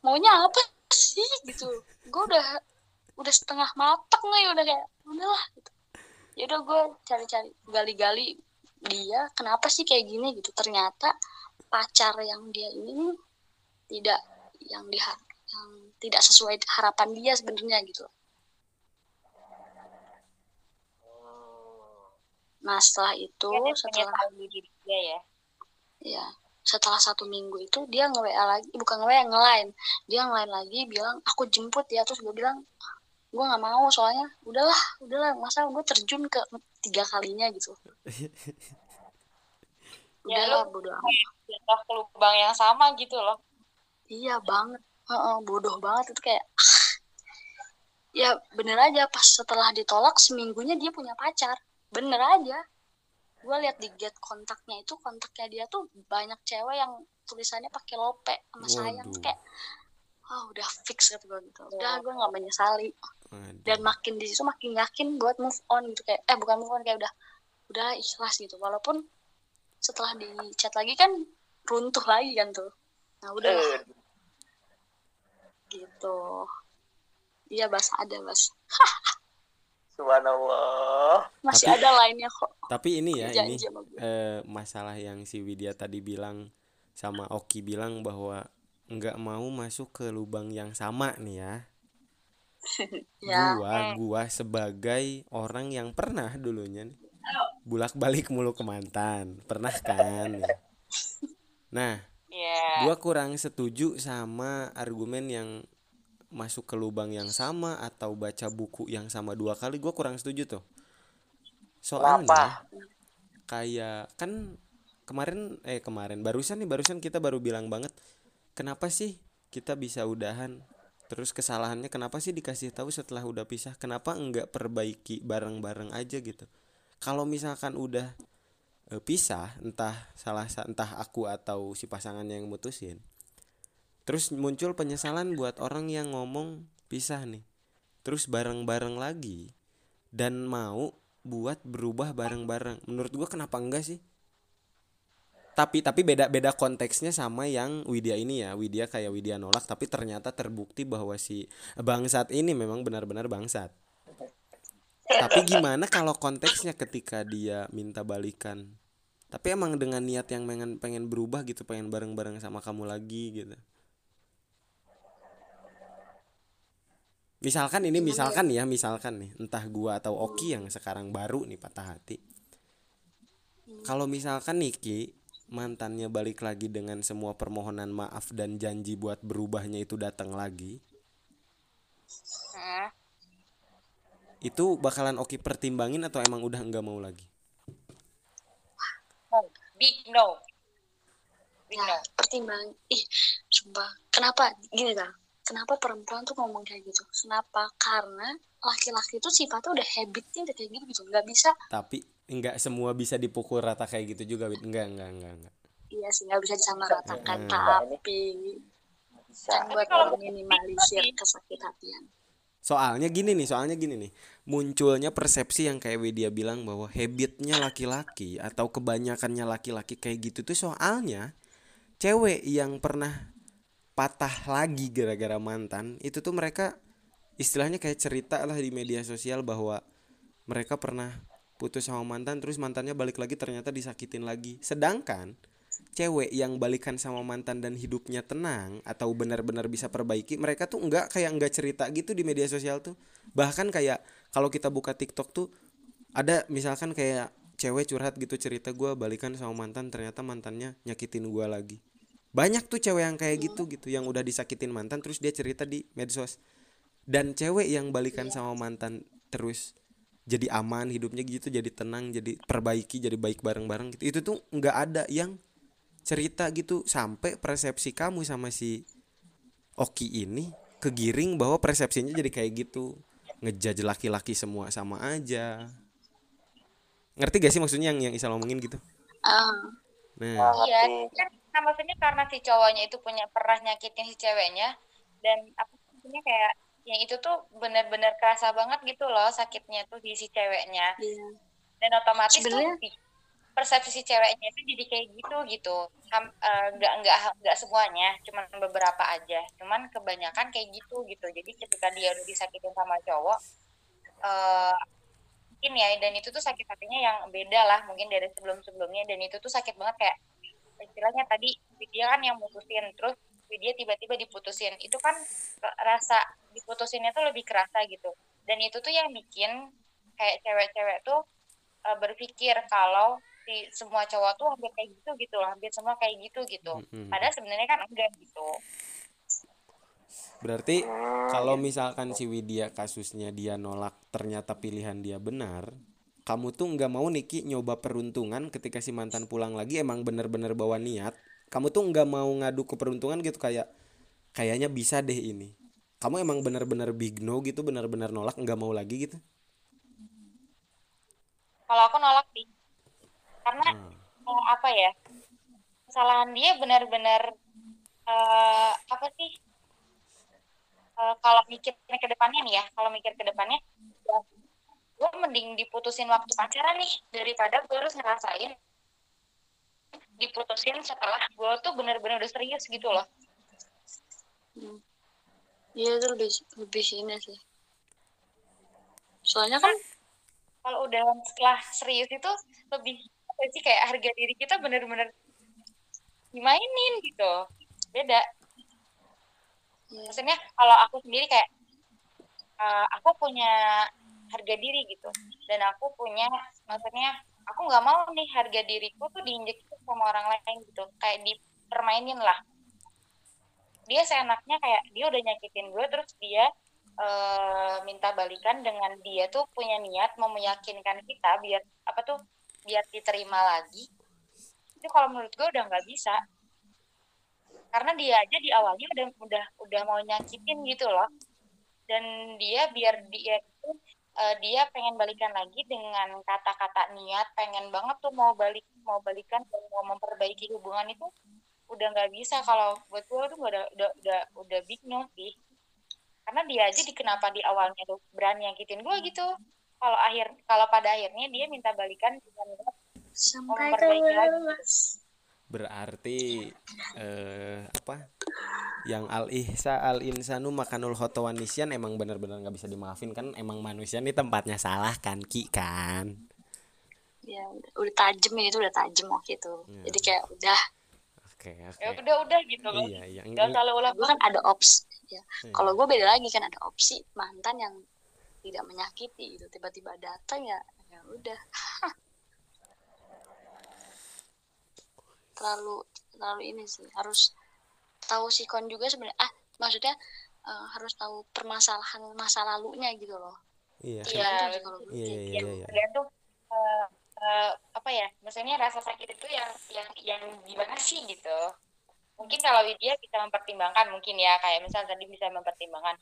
maunya apa sih? Gitu. Gue udah udah setengah matang nih udah kayak udahlah gitu. Ya udah gue cari-cari gali-gali dia kenapa sih kayak gini? Gitu. Ternyata pacar yang dia ini tidak yang dia yang tidak sesuai harapan dia sebenarnya gitu. Nah setelah itu Dia setelah diri dia ya. Ya setelah satu minggu itu dia nge WA lagi bukan nge WA nge-line. Dia nge-line lagi bilang aku jemput ya. Terus gue bilang gue nggak mau soalnya udahlah udahlah. Masa gue terjun ke tiga kalinya gitu. Ya, udahlah lu- bodo amat. jatuh ke lubang yang sama gitu loh. Iya banget Heeh, bodoh banget. Itu kayak ya bener aja pas setelah ditolak seminggunya dia punya pacar. Bener aja. Gue lihat di get kontaknya itu kontaknya dia tuh banyak cewek yang tulisannya pakai lope sama sayang. Waduh. kayak oh udah fix gitu gue gitu. Udah gue nggak menyesali. Waduh. dan makin di situ makin yakin buat move on gitu. Kayak eh bukan move on kayak udah udah ikhlas gitu. Walaupun setelah di chat lagi kan runtuh lagi kan tuh. Nah udah Eh, gitu iya bas. Ada bas. Subhanallah. Masih Tapi- ada lainnya kok. Tapi ini ya ini eh, masalah yang si Widya tadi bilang sama Oki bilang bahwa nggak mau masuk ke lubang yang sama nih ya. ya Gua gua sebagai orang yang pernah dulunya nih bulak-balik mulu ke mantan. Pernah kan? Nah, ya gua kurang setuju sama argumen yang masuk ke lubang yang sama atau baca buku yang sama dua kali gua kurang setuju tuh. Soalnya Kenapa? kayak kan kemarin eh kemarin barusan nih barusan kita baru bilang banget kenapa sih kita bisa udahan? Terus kesalahannya kenapa sih dikasih tahu setelah udah pisah? Kenapa enggak perbaiki bareng-bareng aja gitu? Kalau misalkan udah eh, pisah entah salah sa- entah aku atau si pasangannya yang mutusin terus muncul penyesalan buat orang yang ngomong pisah nih. Terus bareng-bareng lagi. Dan mau buat berubah bareng-bareng. Menurut gua kenapa enggak sih? Tapi tapi beda beda konteksnya sama yang Widya ini ya. Widya kayak Widya nolak tapi ternyata terbukti bahwa si bangsat ini memang benar-benar bangsat. Tapi gimana kalau konteksnya ketika dia minta balikan? Tapi emang dengan niat yang pengen pengen berubah gitu pengen bareng-bareng sama kamu lagi gitu misalkan ini misalkan ya misalkan nih entah gua atau Oki yang sekarang baru nih patah hati. Kalau misalkan Niki mantannya balik lagi dengan semua permohonan maaf dan janji buat berubahnya itu datang lagi itu bakalan Oki pertimbangin atau emang udah nggak mau lagi? Big no. Big no. Pertimbangan ih sumpah. Kenapa? Gini kan kenapa perempuan tuh ngomong kayak gitu? Kenapa? Karena laki-laki itu sifatnya udah habitnya udah kayak gitu gitu. Nggak bisa tapi nggak semua bisa dipukul rata kayak gitu juga Wit. enggak enggak enggak enggak iya sih nggak bisa disamaratakan Hmm. tapi bisa kan buat kalau meminimalisir kesakit hatian soalnya gini nih soalnya gini nih. Munculnya persepsi yang kayak Widya bilang bahwa habitnya laki-laki atau kebanyakannya laki-laki kayak gitu tuh soalnya cewek yang pernah patah lagi gara-gara mantan itu tuh mereka istilahnya kayak cerita lah di media sosial bahwa mereka pernah putus sama mantan terus mantannya balik lagi ternyata disakitin lagi. Sedangkan cewek yang balikan sama mantan dan hidupnya tenang atau benar-benar bisa perbaiki mereka tuh enggak kayak enggak cerita gitu di media sosial tuh. Bahkan kayak kalau kita buka TikTok tuh ada misalkan kayak cewek curhat gitu cerita gua balikan sama mantan ternyata mantannya nyakitin gua lagi banyak tuh cewek yang kayak gitu gitu yang udah disakitin mantan terus dia cerita di medsos. Dan cewek yang balikan sama mantan terus jadi aman hidupnya gitu jadi tenang jadi perbaiki jadi baik bareng-bareng gitu. Itu tuh nggak ada yang cerita gitu. Sampai persepsi kamu sama si Oki ini kegiring bahwa persepsinya jadi kayak gitu. Ngejudge laki-laki semua sama aja. Ngerti gak sih maksudnya yang yang Isal ngomongin gitu? Ah. Nah. Iya kan nah, maksudnya karena si cowoknya itu punya pernah nyakitin si ceweknya dan aku maksudnya kayak yang itu tuh bener-bener kerasa banget gitu loh sakitnya tuh di si ceweknya. Iya. Dan otomatis Sebenarnya- tuh si- persepsi si ceweknya itu jadi kayak gitu gitu. Eh, nggak nggak nggak semuanya cuman beberapa aja. Cuman kebanyakan kayak gitu gitu. Jadi ketika dia udah disakitin sama cowok eh mungkin ya dan itu tuh sakit hatinya yang beda lah mungkin dari sebelum sebelumnya dan itu tuh sakit banget kayak istilahnya tadi dia kan yang mutusin terus dia tiba-tiba diputusin. Itu kan rasa diputusinnya tuh lebih kerasa gitu. Dan itu tuh yang bikin kayak cewek-cewek tuh uh, berpikir kalau si semua cowok tuh hampir kayak gitu gitu loh hampir semua kayak gitu gitu. Mm-mm. padahal sebenarnya kan enggak gitu. Berarti kalau misalkan si Widya kasusnya dia nolak ternyata pilihan dia benar, kamu tuh nggak mau Niki nyoba peruntungan ketika si mantan pulang lagi emang bener-bener bawa niat. Kamu tuh nggak mau ngadu ke peruntungan gitu kayak kayaknya bisa deh ini. Kamu emang bener-bener big no gitu, bener-bener nolak nggak mau lagi gitu. kalau aku nolak sih karena eh, apa ya kesalahan dia benar-benar eh, apa sih Eh, kalau mikir ke depannya nih ya kalau mikir ke depannya ya, gue mending diputusin waktu pacaran nih daripada gue harus ngerasain diputusin setelah gue tuh bener-bener udah serius gitu loh Iya itu lebih lebih sini sih. Soalnya kan kalau udah setelah serius itu lebih sih kayak harga diri kita bener-bener dimainin gitu beda Iya. maksudnya kalau aku sendiri kayak uh, aku punya harga diri gitu. Dan aku punya maksudnya aku nggak mau nih harga diriku tuh diinjek sama orang lain gitu. Kayak dipermainin lah. Dia seenaknya kayak dia udah nyakitin gue terus dia uh, minta balikan dengan dia tuh punya niat mau meyakinkan kita biar apa tuh biar diterima lagi. Itu kalau menurut gue udah nggak bisa. Karena dia aja di awalnya udah udah udah mau nyakitin gitu loh. Dan dia biar dia eh, dia pengen balikan lagi dengan kata-kata niat pengen banget tuh mau balik mau balikan dan mau memperbaiki hubungan itu udah nggak bisa kalau buat gue tuh udah udah udah udah big no sih karena dia aja di kenapa di awalnya tuh berani nyakitin gue gitu kalau akhir kalau pada akhirnya dia minta balikan dengan niat sampai memperbaiki lagi. Berarti eh apa? Yang al ihsa al insanu makanul khotowan nisyan emang bener-bener nggak bisa dimaafin kan emang manusia nih tempatnya salah kan Ki kan. Ya udah, udah tajem ini tuh udah tajem waktu itu. Iya. Jadi kayak udah Oke, oke. ya udah udah gitu loh Iya, iya. Gak salah ulang gue kan ada opsi ya. Iya. Kalau gue beda lagi kan ada opsi mantan yang tidak menyakiti gitu. Tiba-tiba datang ya ya udah. terlalu terlalu ini sih harus tahu sikon juga sebenarnya ah maksudnya eh, harus tahu permasalahan masa lalunya gitu loh Iya. Iya, kalau gue Iya, iya, gitu. iya, iya. tergantung eh, eh, apa ya maksudnya rasa sakit itu yang yang yang gimana sih gitu mungkin kalau Widya bisa mempertimbangkan mungkin ya kayak misal tadi bisa mempertimbangkan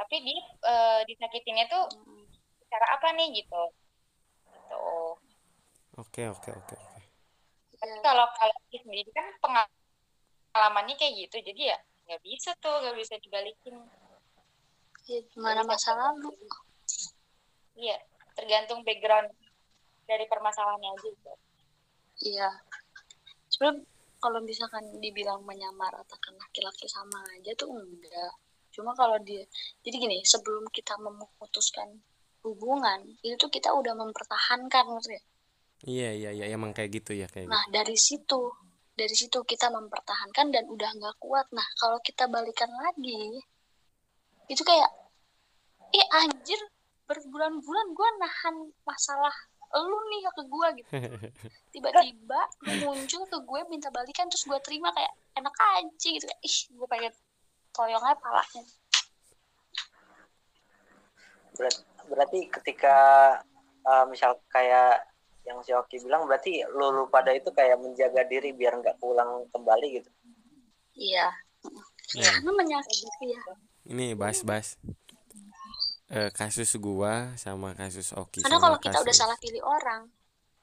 tapi dia eh, disakitinnya tuh Mm, cara apa nih gitu gitu Oke, oke, oke, oke. tapi iya. kalau kalau dia sendiri kan pengalamannya kayak gitu. Jadi ya nggak bisa tuh nggak bisa dibalikin. Ya, gimana masa lalu? Iya tergantung background dari permasalahannya aja gitu iya. Sebenarnya kalau misalkan dibilang menyamaratakan laki-laki sama aja tuh enggak. Cuma kalau dia jadi gini sebelum kita memutuskan hubungan itu tuh kita udah mempertahankan maksudnya Iya, iya, iya, emang kayak gitu ya kayak nah dari situ dari situ kita mempertahankan dan udah nggak kuat. Nah kalau kita balikan lagi itu kayak eh anjir berbulan-bulan gue nahan masalah lu nih ke gue gitu. Tiba-tiba muncul ke gue minta balikan terus gue terima kayak enak aja gitu. Kayak ih gue pengen toyong aja palanya berarti ketika uh, misal kayak yang si Oki bilang berarti lu, lu pada itu kayak menjaga diri biar nggak pulang kembali gitu. Iya. Nah, karena menyakiti ya. Ini bahas-bahas eh, kasus gua sama kasus Oki karena kalau kita udah kasus- salah pilih orang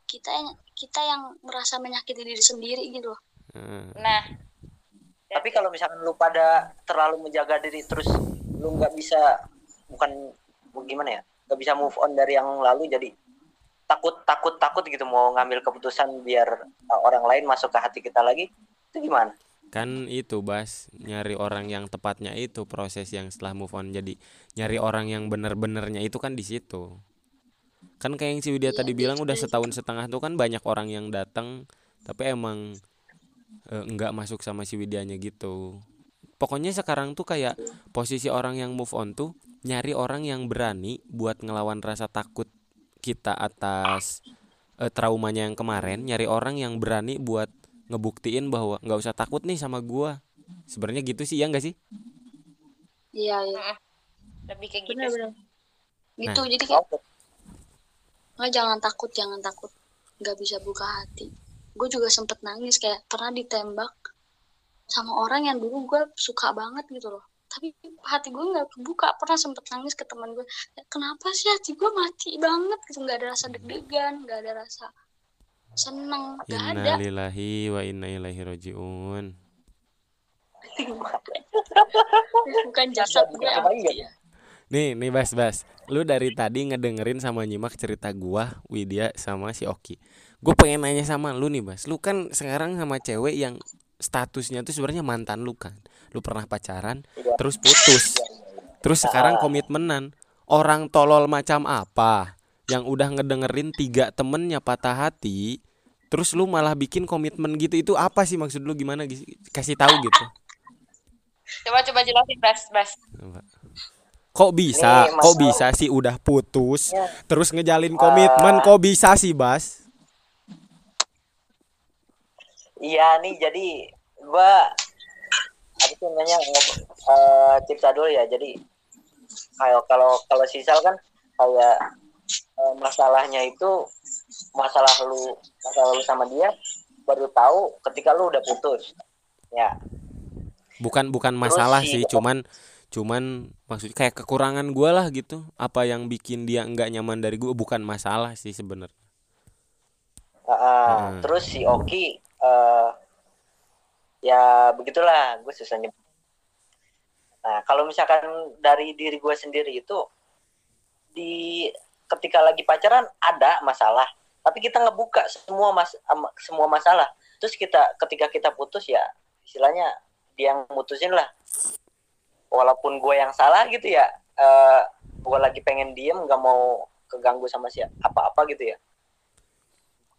kita yang kita yang merasa menyakiti diri sendiri gitu loh. Heeh. nah. Tapi kalau misalkan lu pada terlalu menjaga diri terus lu nggak bisa bukan gimana ya nggak bisa move on dari yang lalu jadi takut takut takut gitu mau ngambil keputusan biar uh, orang lain masuk ke hati kita lagi itu gimana? Kan itu Bas nyari orang yang tepatnya itu proses yang setelah move on. Jadi nyari orang yang bener-benernya itu kan di situ. Kan kayak yang si Widya Iya, tadi iya, bilang udah iya. setahun setengah tuh kan banyak orang yang datang tapi emang eh, nggak masuk sama si Widyanya gitu. Pokoknya sekarang tuh kayak posisi orang yang move on tuh nyari orang yang berani buat ngelawan rasa takut kita atas eh, traumanya yang kemarin nyari orang yang berani buat ngebuktiin bahwa nggak usah takut nih sama gua. Sebenarnya gitu sih ya nggak sih? Iya iya. Lebih kayak gitu benar sih. benar. Gitu Nah. jadi kayak nggak jangan takut jangan takut. Nggak bisa buka hati. Gue juga sempet nangis kayak pernah ditembak sama orang yang dulu gue suka banget gitu loh tapi hati gue nggak kebuka. Pernah sempet nangis ke teman gue. Kenapa sih hati gue mati banget? Gitu. Nggak ada rasa deg-degan nggak ada rasa seneng. Nggak ada. Innalillahi wa inna ilaihi rojiun bukan jasad gue ya. Nih nih bas bas. Lu dari tadi ngedengerin sama nyimak cerita gua Widya sama si Oki. Gue pengen nanya sama lu nih bas. Lu kan sekarang sama cewek yang statusnya tuh sebenarnya mantan lu kan lu pernah pacaran Iya. terus putus terus sekarang komitmenan orang tolol macam apa yang udah ngedengerin tiga temennya patah hati terus lu malah bikin komitmen gitu itu apa sih maksud lu gimana kasih tahu gitu coba coba jelasin bas bas Coba. Kok bisa? Ini Kok bisa sih udah putus Ya. terus ngejalin komitmen? Kok bisa sih, Bas? Iya nih jadi gua apa sih namanya eh, cerita dulu ya. Jadi kalau kalau kalau sisal kan kayak eh, masalahnya itu masalah lu masalah lu sama dia baru tahu ketika lu udah putus. Ya. Bukan bukan masalah sih, sih, cuman cuman maksudnya kayak kekurangan gua lah gitu. Apa yang bikin dia nggak nyaman dari gua bukan masalah sih sebenarnya. Uh, uh, terus si Oki eh, ya begitulah gue susah nyebut. Nah kalau misalkan dari diri gue sendiri itu di ketika lagi pacaran ada masalah tapi kita ngebuka semua mas semua masalah. Terus kita ketika kita putus ya istilahnya dia yang mutusin lah. Walaupun gue yang salah gitu ya eh gue lagi pengen diem nggak mau keganggu sama siapa apa-apa gitu ya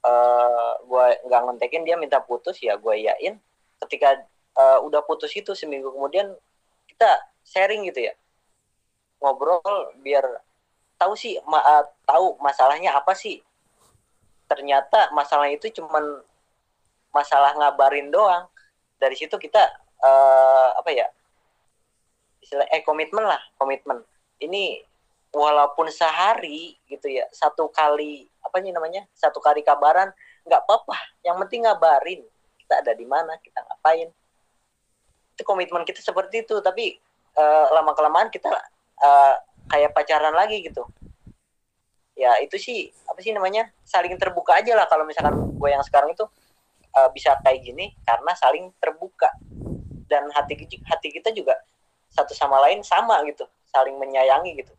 eh gue nggak ngontekin dia minta putus ya gue iyain. Ketika eh, udah putus itu seminggu kemudian kita sharing gitu ya. Ngobrol biar tahu sih ma eh, tahu masalahnya apa sih. Ternyata masalah itu cuman masalah ngabarin doang. Dari situ kita eh, apa ya istilah eh komitmen lah komitmen. Ini walaupun sehari gitu ya satu kali apa nih namanya satu kali kabaran nggak apa-apa. Yang penting ngabarin kita ada di mana kita ngapain. Itu komitmen kita seperti itu tapi lama kelamaan kita eh, kayak pacaran lagi gitu. Ya itu sih apa sih namanya saling terbuka aja lah kalau misalkan gue yang sekarang itu eh, bisa kayak gini karena saling terbuka. Dan hati hati kita juga satu sama lain sama gitu saling menyayangi gitu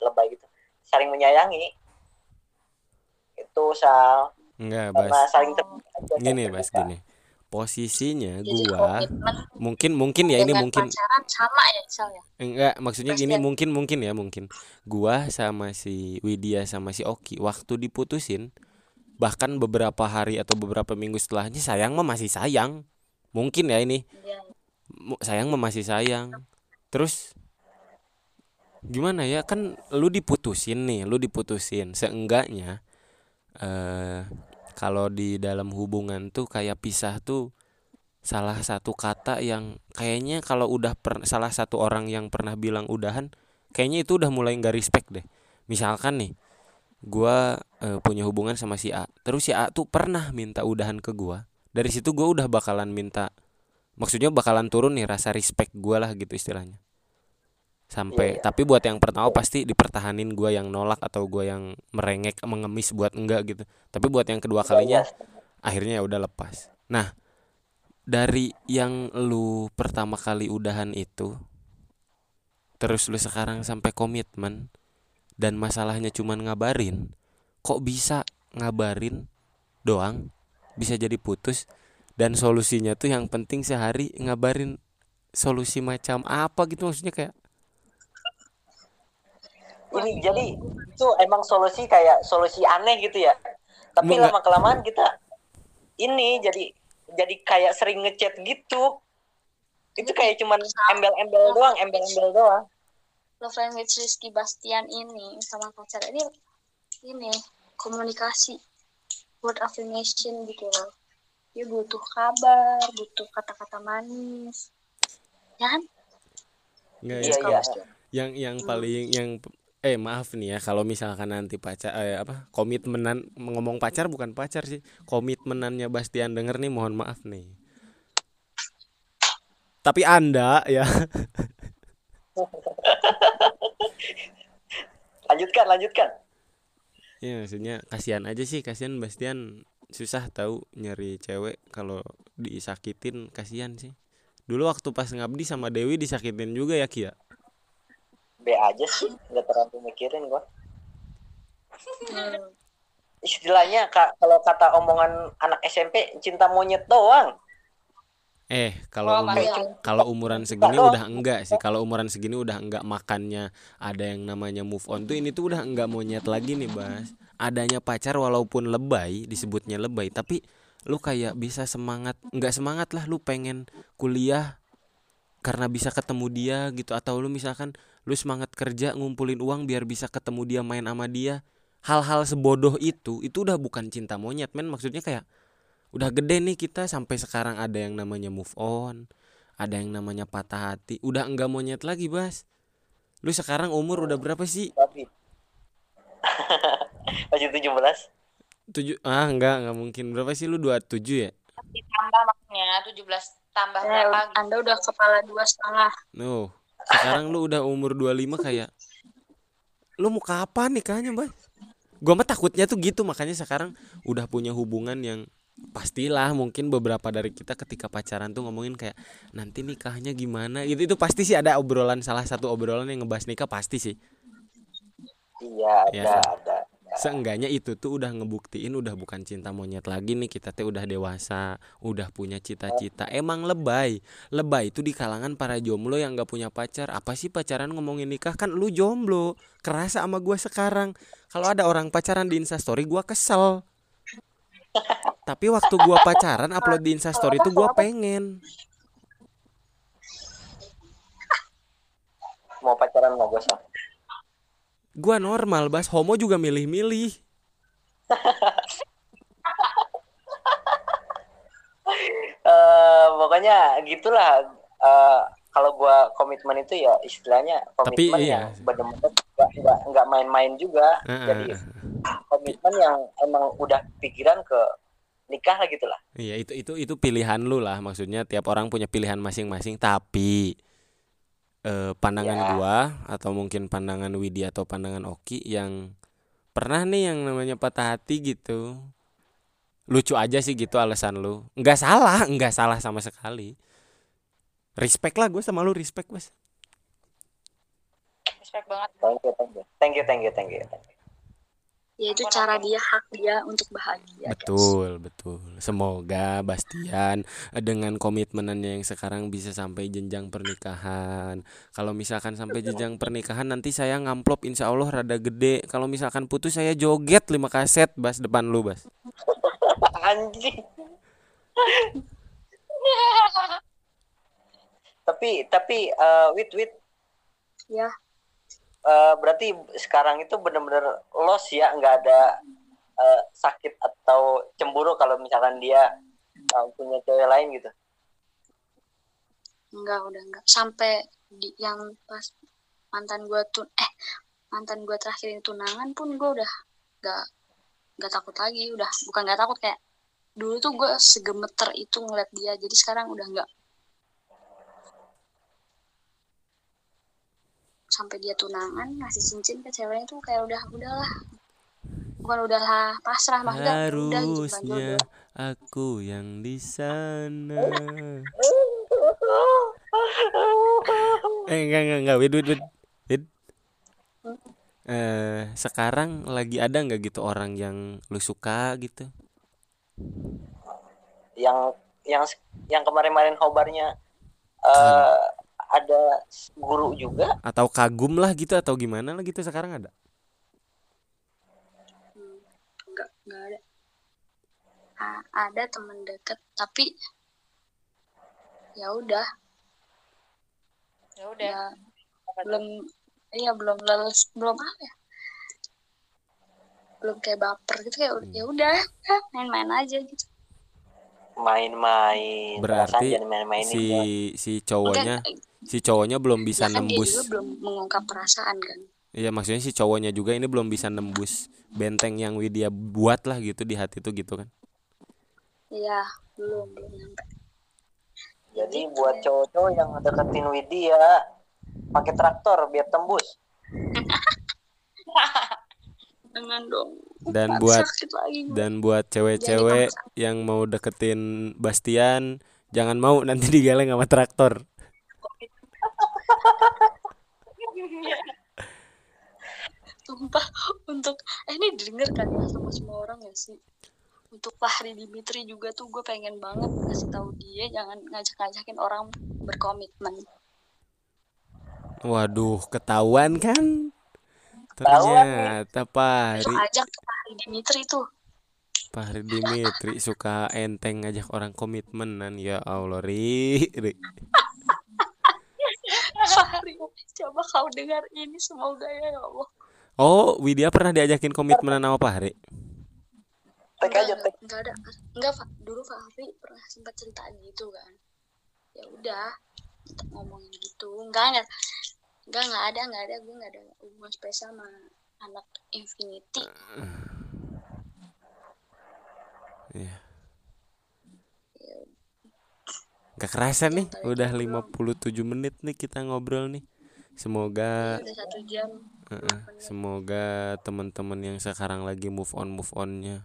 lebay gitu. Saling menyayangi itu sal Enggak, karena Bas. saling Gini, Bas, gini. Posisinya jadi gua komitmen mungkin mungkin ya ini mungkin pacaran sama ya Sal ya Enggak, maksudnya gini mungkin mungkin ya mungkin. Gua sama si Widya sama si Oki waktu diputusin bahkan beberapa hari atau beberapa minggu setelahnya sayang mah masih sayang. Mungkin ya ini Iya. mu- sayang mah masih sayang. Terus gimana ya kan lu diputusin nih, lu diputusin. Seenggaknya eh kalau di dalam hubungan tuh kayak pisah tuh salah satu kata yang kayaknya kalau udah per, salah satu orang yang pernah bilang udahan kayaknya itu udah mulai nggak respect deh. Misalkan nih gua eh, punya hubungan sama si A terus si A tuh pernah minta udahan ke gua dari situ gua udah bakalan minta maksudnya bakalan turun nih rasa respect gua lah gitu istilahnya sampai Iya, iya. tapi buat yang pertama pasti dipertahanin gua yang nolak atau gua yang merengek mengemis buat enggak gitu tapi buat yang kedua kalinya Iya, akhirnya ya udah lepas. Nah, dari yang lu pertama kali udahan itu terus lu sekarang sampai komitmen dan masalahnya cuman ngabarin, kok bisa ngabarin doang bisa jadi putus dan solusinya tuh yang penting sehari ngabarin solusi macam apa gitu maksudnya kayak ini jadi itu emang solusi kayak solusi aneh gitu ya. Tapi lama kelamaan kita ini jadi jadi kayak sering ngechat gitu. Itu kayak cuman embel-embel doang embel-embel doang. Love language Rizky Bastian ini sama pacar ini ini komunikasi word affirmation gitu loh dia butuh kabar butuh kata-kata manis. Ya kan? Nggak, Iya, ya. iya. yang yang paling yang eh maaf nih ya kalau misalkan nanti pacar eh, apa komitmenan ngomong pacar bukan pacar sih komitmenannya Bastian denger nih mohon maaf nih. Tapi anda ya. Lanjutkan lanjutkan. Ya maksudnya kasihan aja sih kasihan Bastian. Susah tahu nyari cewek kalau disakitin kasihan sih. Dulu waktu pas ngabdi sama Dewi disakitin juga ya Kia B aja sih nggak terlalu mikirin gua Hmm. istilahnya kak kalau kata omongan anak SMP cinta monyet doang Eh, kalau Oh, umur, kalau umuran segini udah enggak sih. Kalau umuran segini udah enggak makannya ada yang namanya move on tuh ini tuh udah enggak monyet lagi nih, Bas. Adanya pacar walaupun lebay, disebutnya lebay, tapi lu kayak bisa semangat, enggak semangat lah lu pengen kuliah karena bisa ketemu dia gitu atau lu misalkan lu semangat kerja ngumpulin uang biar bisa ketemu dia main sama dia. Hal-hal sebodoh itu itu udah bukan cinta monyet, men. Maksudnya kayak udah gede nih kita sampai sekarang ada yang namanya move on ada yang namanya patah hati. Udah enggak monyet lagi bas. Lu sekarang umur udah berapa sih? Tapi. Masih 17 tujuh ah enggak enggak mungkin. Berapa sih lu? 27 ya? Ditambah maksudnya 17 tambah Eh, berapa? Anda udah kepala dua setengah. No sekarang lu udah umur 25 kayak lu mau kapan nikahnya bas gua mah takutnya tuh gitu makanya sekarang udah punya hubungan yang pastilah mungkin beberapa dari kita ketika pacaran tuh ngomongin kayak nanti nikahnya gimana? Gitu itu pasti sih ada obrolan salah satu obrolan yang ngebahas nikah pasti sih. Iya Iya, ada Sa. ada Seenggaknya itu tuh udah ngebuktiin udah bukan cinta monyet lagi nih kita teh udah dewasa, udah punya cita-cita. Emang lebay, lebay itu di kalangan para jomblo yang nggak punya pacar. Apa sih pacaran ngomongin nikah kan lu jomblo, kerasa sama gua sekarang. Kalau ada orang pacaran di Instastory gua kesel. Tapi waktu gua pacaran upload di Instastory itu gua pengen. mau pacaran mau gue sama Gua normal, Bas. Homo juga milih-milih. Eh, pokoknya gitulah Eh, kalau gua komitmen itu ya istilahnya Tapi komitmen iya. yang benar-benar nggak nggak main-main juga Heeh. jadi komitmen yang emang udah pikiran ke nikah lah gitu lah Iya itu itu itu pilihan lu lah maksudnya tiap orang punya pilihan masing-masing tapi eh, pandangan Ya. gua atau mungkin pandangan Widi atau pandangan Oki yang pernah nih yang namanya patah hati gitu. Lucu aja sih gitu alasan lu. Nggak salah nggak salah sama sekali. Respect lah gue sama lu respect bos respect banget. Thank you thank you thank you thank you thank you, thank you. ya itu Ampun, cara dia hak dia untuk bahagia guys. betul betul. Semoga Bastian eh, dengan komitmenannya yang sekarang bisa sampai jenjang pernikahan. Kalau misalkan sampai jenjang pernikahan nanti saya ngamplop insya Allah rada gede. Kalau misalkan putus saya joget lima kaset bas depan lu bas. Anjing. Tapi tapi eh, wit wit ya eh, berarti sekarang itu benar-benar los ya nggak ada eh, sakit atau cemburu kalau misalkan dia eh, punya cewek lain gitu? Enggak udah enggak sampai di yang pas mantan gua tuh eh mantan gua terakhirin tunangan pun gua udah enggak enggak takut lagi. Udah bukan enggak takut kayak dulu tuh gua segemeter itu ngeliat dia. Jadi sekarang udah enggak sampai dia tunangan ngasih cincin ke ceweknya tuh kayak udah udahlah. Bukan udahlah pasrah maksudnya udah gitu harusnya jodoh aku yang di sana. Eh enggak enggak enggak. Wait wait wait, Wait. eh sekarang lagi ada nggak gitu orang yang lu suka gitu? Yang yang yang kemarin-kemarin hobarnya eh ada guru juga. Atau kagum lah gitu atau gimana lah gitu sekarang ada? Hmm, enggak enggak ada. A- ada temen deket tapi ya udah. Ya udah. Ya belum iya belum lulus belum apa ya? Belum kayak baper gitu kayak ya udah ah, main-main aja gitu. Main-main berarti jangan main-mainin si gua. si cowoknya Enggak, si cowoknya belum bisa ya kan dia nembus. juga belum mengungkap perasaan kan? Iya maksudnya si cowoknya juga ini belum bisa nembus benteng yang Widya buat lah gitu di hati tuh gitu kan. iya belum belum nyampe. Jadi buat cowok-cowok yang deketin Widya pakai traktor biar tembus. Dengan dong. Dan buat dan buat cewek-cewek yang mau deketin Bastian jangan mau nanti digeleng sama traktor. Sumpah untuk eh ini didengar kan ya sama semua orang ya sih. Untuk Fahri Dimitri juga tuh gue pengen banget kasih tahu dia jangan ngajak-ngajakin orang berkomitmen. Waduh, ketahuan kan? Ternyata Itu Pahri ajak Fahri Dimitri tuh. Pahri Dimitri suka enteng ngajak orang komitmenan ya Allah ri, ri. Fahri, coba kau dengar ini semoga ya ya Allah. Oh, Widya pernah diajakin komitmenan sama Pahri? tek aja tek Enggak ada. Enggak, Fa- dulu Fahri pernah sempat cerita gitu kan. Ya udah, kita ngomongin gitu. Enggak, enggak. Enggak, enggak ada, enggak ada. Gue enggak ada hubungan spesial sama anak Infinity. Iya. Gak kerasa nih, udah 57 menit nih kita ngobrol nih. Semoga. Heeh, semoga teman-teman yang sekarang lagi move on move onnya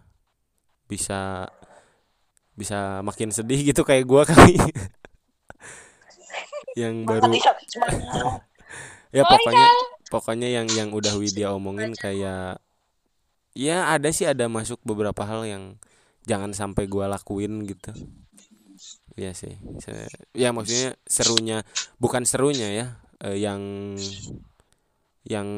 bisa bisa makin sedih gitu kayak gua kali. yang baru ya pokoknya pokoknya yang yang udah Widya omongin kayak ya ada sih ada masuk beberapa hal yang jangan sampai gua lakuin gitu. Ya sih. Ya maksudnya serunya bukan serunya ya eh, yang yang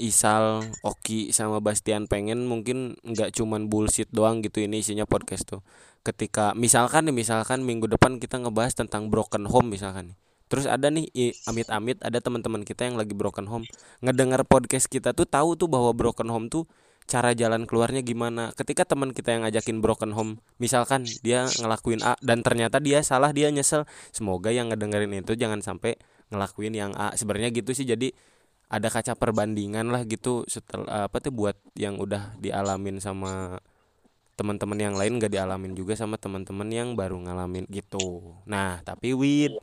Isal, Oki sama Bastian pengen mungkin nggak cuman bullshit doang gitu ini isinya podcast tuh. Ketika misalkan nih misalkan minggu depan kita ngebahas tentang broken home misalkan nih. Terus ada nih amit-amit ada teman-teman kita yang lagi broken home ngedengar podcast kita tuh tahu tuh bahwa broken home tuh cara jalan keluarnya gimana. Ketika teman kita yang ngajakin broken home, misalkan dia ngelakuin A dan ternyata dia salah, dia nyesel. Semoga yang ngedengerin itu jangan sampai ngelakuin yang A. Sebenarnya gitu sih. Jadi ada kaca perbandingan lah gitu setelah apa tuh buat yang udah dialamin sama teman-teman yang lain gak dialamin juga sama teman-teman yang baru ngalamin gitu. Nah, tapi Wid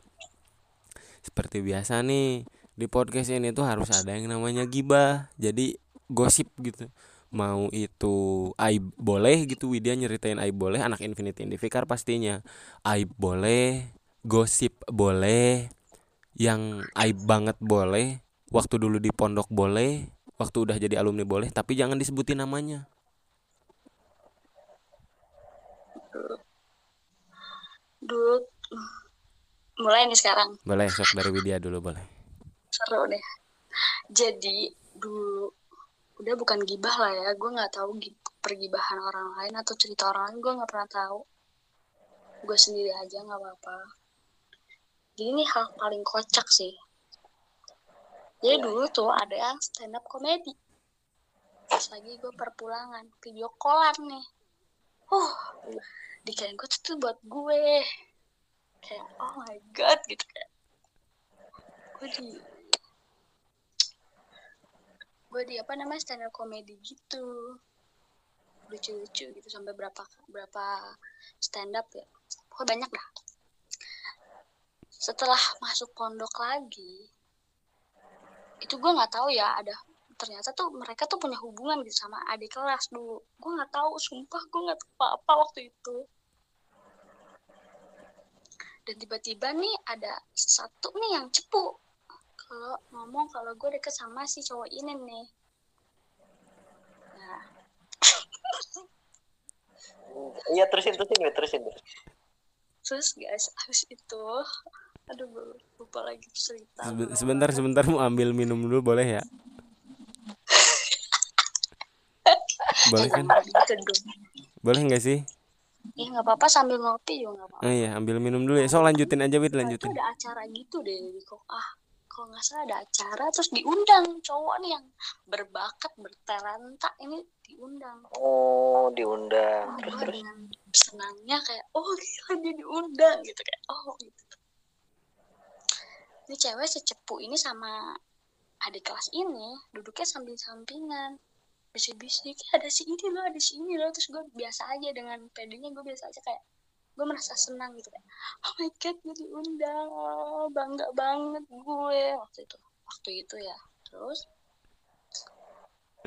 seperti biasa nih di podcast ini tuh harus ada yang namanya gibah. Jadi gosip gitu. Mau itu aib boleh gitu Widya nyeritain aib boleh anak Infinity Indivikar pastinya. Aib boleh, gosip boleh, yang aib banget boleh, waktu dulu di pondok boleh, waktu udah jadi alumni boleh, tapi jangan disebutin namanya. Dulu mulai nih sekarang Boleh sok dari Widya dulu boleh. seru deh. Jadi dulu udah bukan gibah lah ya. Gue nggak tahu gi- pergibahan orang lain atau cerita orang lain. Gue nggak pernah tahu. Gue sendiri aja nggak apa-apa. Jadi ini hal paling kocak sih. Jadi dulu tuh ada yang stand up komedi. Pas lagi gue perpulangan, video callan nih. Uh, dikirain gue tuh buat gue. Kayak, oh my god, gitu kayak. Gue di gue di apa namanya stand up komedi gitu. Lucu-lucu gitu sampai berapa berapa stand up ya. Pokoknya banyak dah. Setelah masuk pondok lagi itu gue nggak tahu ya ada ternyata tuh mereka tuh punya hubungan gitu sama adik kelas dulu. Gue nggak tahu sumpah gue nggak tahu apa-apa waktu itu. Dan tiba-tiba nih ada satu nih yang cepu kalau ngomong kalau gue deket sama si cowok ini nih nah Iya terusin terusin Wid, terusin terus. terus guys habis itu aduh gue lupa lagi cerita Sebe- sebentar sebentar mau ambil minum dulu boleh ya? boleh kan? Boleh nggak sih? ya nggak apa-apa sambil ngopi juga nggak apa-apa Oh iya, ambil minum dulu ya. So lanjutin aja Wid, Nah, itu lanjutin. ada acara gitu deh di kok ah kalau nggak salah ada acara terus diundang cowok nih yang berbakat bertalenta ini diundang Oh, diundang. Wah, Terus terus. dengan senangnya kayak oh gila dia diundang gitu kayak oh gitu ini cewek secepu ini sama adik kelas ini duduknya samping-sampingan bisik-bisik "Eh, ada si ini loh ada si ini loh terus gue biasa aja dengan pedenya gue biasa aja kayak gue merasa senang gitu kayak oh my god gue diundang oh, bangga banget gue waktu itu waktu itu ya terus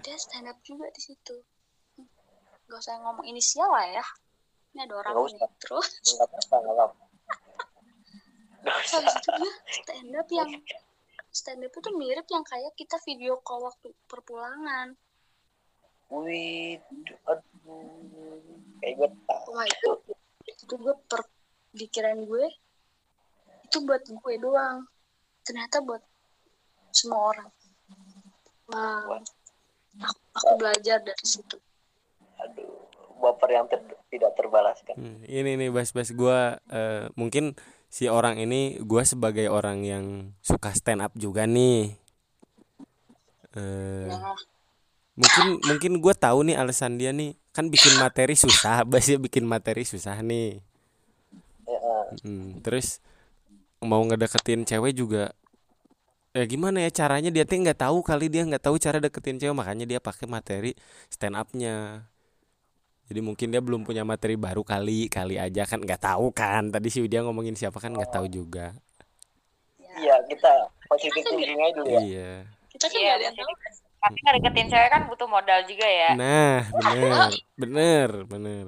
dia stand up juga di situ gak usah ngomong inisial lah ya ini ada orang usah. terus Nggak apa-apa, nggak apa-apa. Nggak usah. habis itu dia stand up yang stand up itu mirip yang kayak kita video call waktu perpulangan Wih, aduh. Kayak gue tahu. wah itu itu gue per pikiran gue itu buat gue doang. Ternyata buat semua orang. Wah aku, aku belajar dari situ. Aduh, baper yang ter- tidak terbalaskan. Hmm, ini nih bas-bas gua eh, mungkin si orang ini gua sebagai orang yang suka stand up juga nih. Eh, nah mungkin mungkin gua tahu nih alasan dia nih. Kan bikin materi susah, bas ya bikin materi susah nih. Hmm, terus mau ngedeketin cewek juga ya gimana ya caranya? Dia tuh nggak tahu kali dia nggak tahu cara deketin cewek makanya dia pakai materi stand upnya jadi mungkin dia belum punya materi baru kali kali aja kan nggak tahu kan? Tadi si dia ngomongin siapa kan nggak tahu juga. Ya, Iya, kita positif thinking aja dulu ya. iya. Kita kan Iya, gak ada yang tahu tapi ngedeketin cewek kan butuh modal juga ya. nah bener bener bener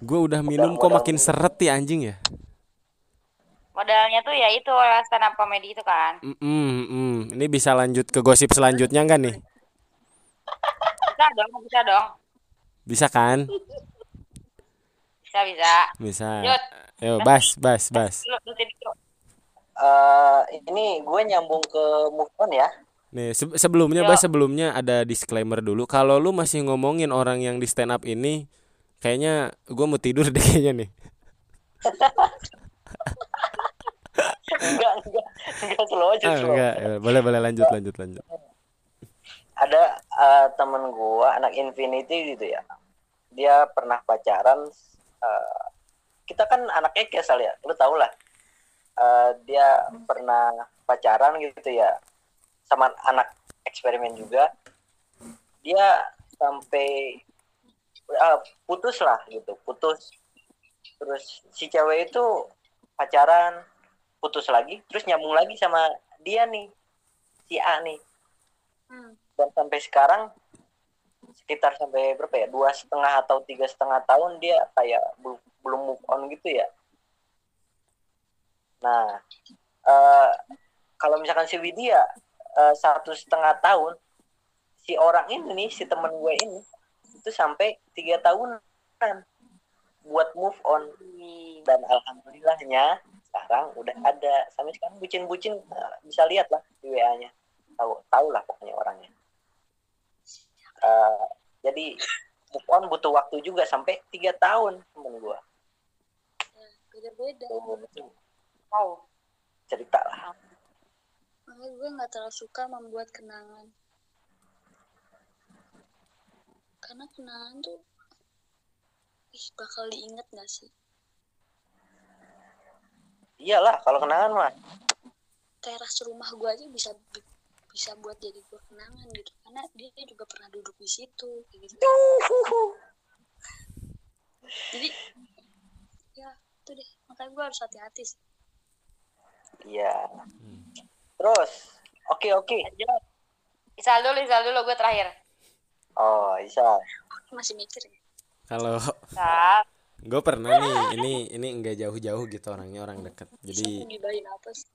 gue udah minum kok makin seret ya anjing ya Modalnya tuh ya itu stand up comedy itu kan. Mm, mm, mm. ini bisa lanjut ke gosip selanjutnya nggak nih Bisa dong, bisa dong. bisa kan Bisa, bisa. bisa Lanjut. Yo, bas, bas, bas. Lu, Eh, ini gue nyambung ke move on ya. Nih, se- sebelumnya, Yo. bas, sebelumnya ada disclaimer dulu. Kalau lu masih ngomongin orang yang di stand up ini, kayaknya gua mau tidur deh kayaknya nih. enggak, enggak, enggak slow aja Ah, slow. enggak, ya, boleh, boleh lanjut, lanjut, lanjut. Ada eh, temen gue anak Infinity gitu ya. Dia pernah pacaran. eh, kita kan anak ekes kali ya, lu tau lah. Eh, dia pernah pacaran gitu ya sama anak eksperimen juga. Dia sampai eh, putus lah gitu, putus. Terus si cewek itu pacaran, putus lagi, terus nyambung lagi sama dia nih, si A nih. Hmm. Dan sampai sekarang sekitar sampai berapa ya, dua setengah atau tiga setengah tahun dia kayak belum belum move on gitu ya. Nah, eh, kalau misalkan si Widya eh, satu setengah tahun, si orang ini nih, si temen gue ini, itu sampai tiga tahunan buat move on. Dan alhamdulillahnya sekarang udah ada. Sampai sekarang bucin-bucin eh, bisa lihat lah di WA-nya tahu tahu lah pokoknya orangnya. Eh, jadi move on butuh waktu juga sampai tiga tahun temen gua ya, beda-beda Wow. cerita lah. Makanya gue nggak terlalu suka membuat kenangan. Karena kenangan tuh ih bakal diinget gak sih? Iyalah kalau kenangan mah. Teras rumah gue aja bisa bisa buat jadi gue kenangan gitu. Karena dia juga pernah duduk di situ gitu. Jadi ya itu deh. Makanya gue harus hati-hati sih iya terus oke oke Lanjut. Isal dulu, Isal dulu gue terakhir. oh bisa aku masih mikir ya Kalau Isal. gue pernah nih, ini ini enggak jauh-jauh gitu orangnya orang deket. Jadi gibahin apa sih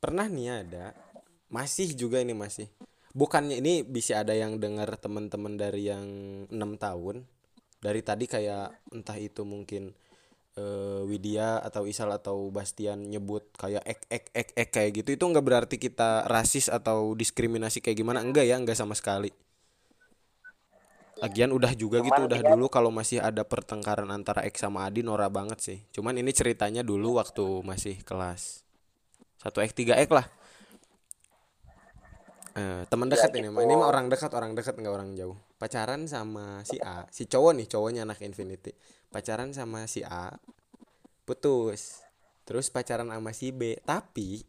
pernah nih ada, masih juga ini masih. Bukannya ini bisa ada yang dengar teman-teman dari yang enam tahun. Dari tadi kayak entah itu mungkin eh, Widya atau Isal atau Bastian nyebut kayak ek ek ek ek kayak gitu itu enggak berarti kita rasis atau diskriminasi kayak gimana? Enggak ya enggak sama sekali. Lagian udah juga gitu Cuman udah kita- dulu kalau masih ada pertengkaran antara X sama Adi Nora banget sih. Cuman ini ceritanya dulu waktu masih kelas satu x tiga x lah. Eh, teman dekat ini mah ini mah orang dekat orang dekat nggak orang jauh pacaran sama si A si cowok nih cowoknya anak Infinity. Pacaran sama si A putus. Terus pacaran sama si B tapi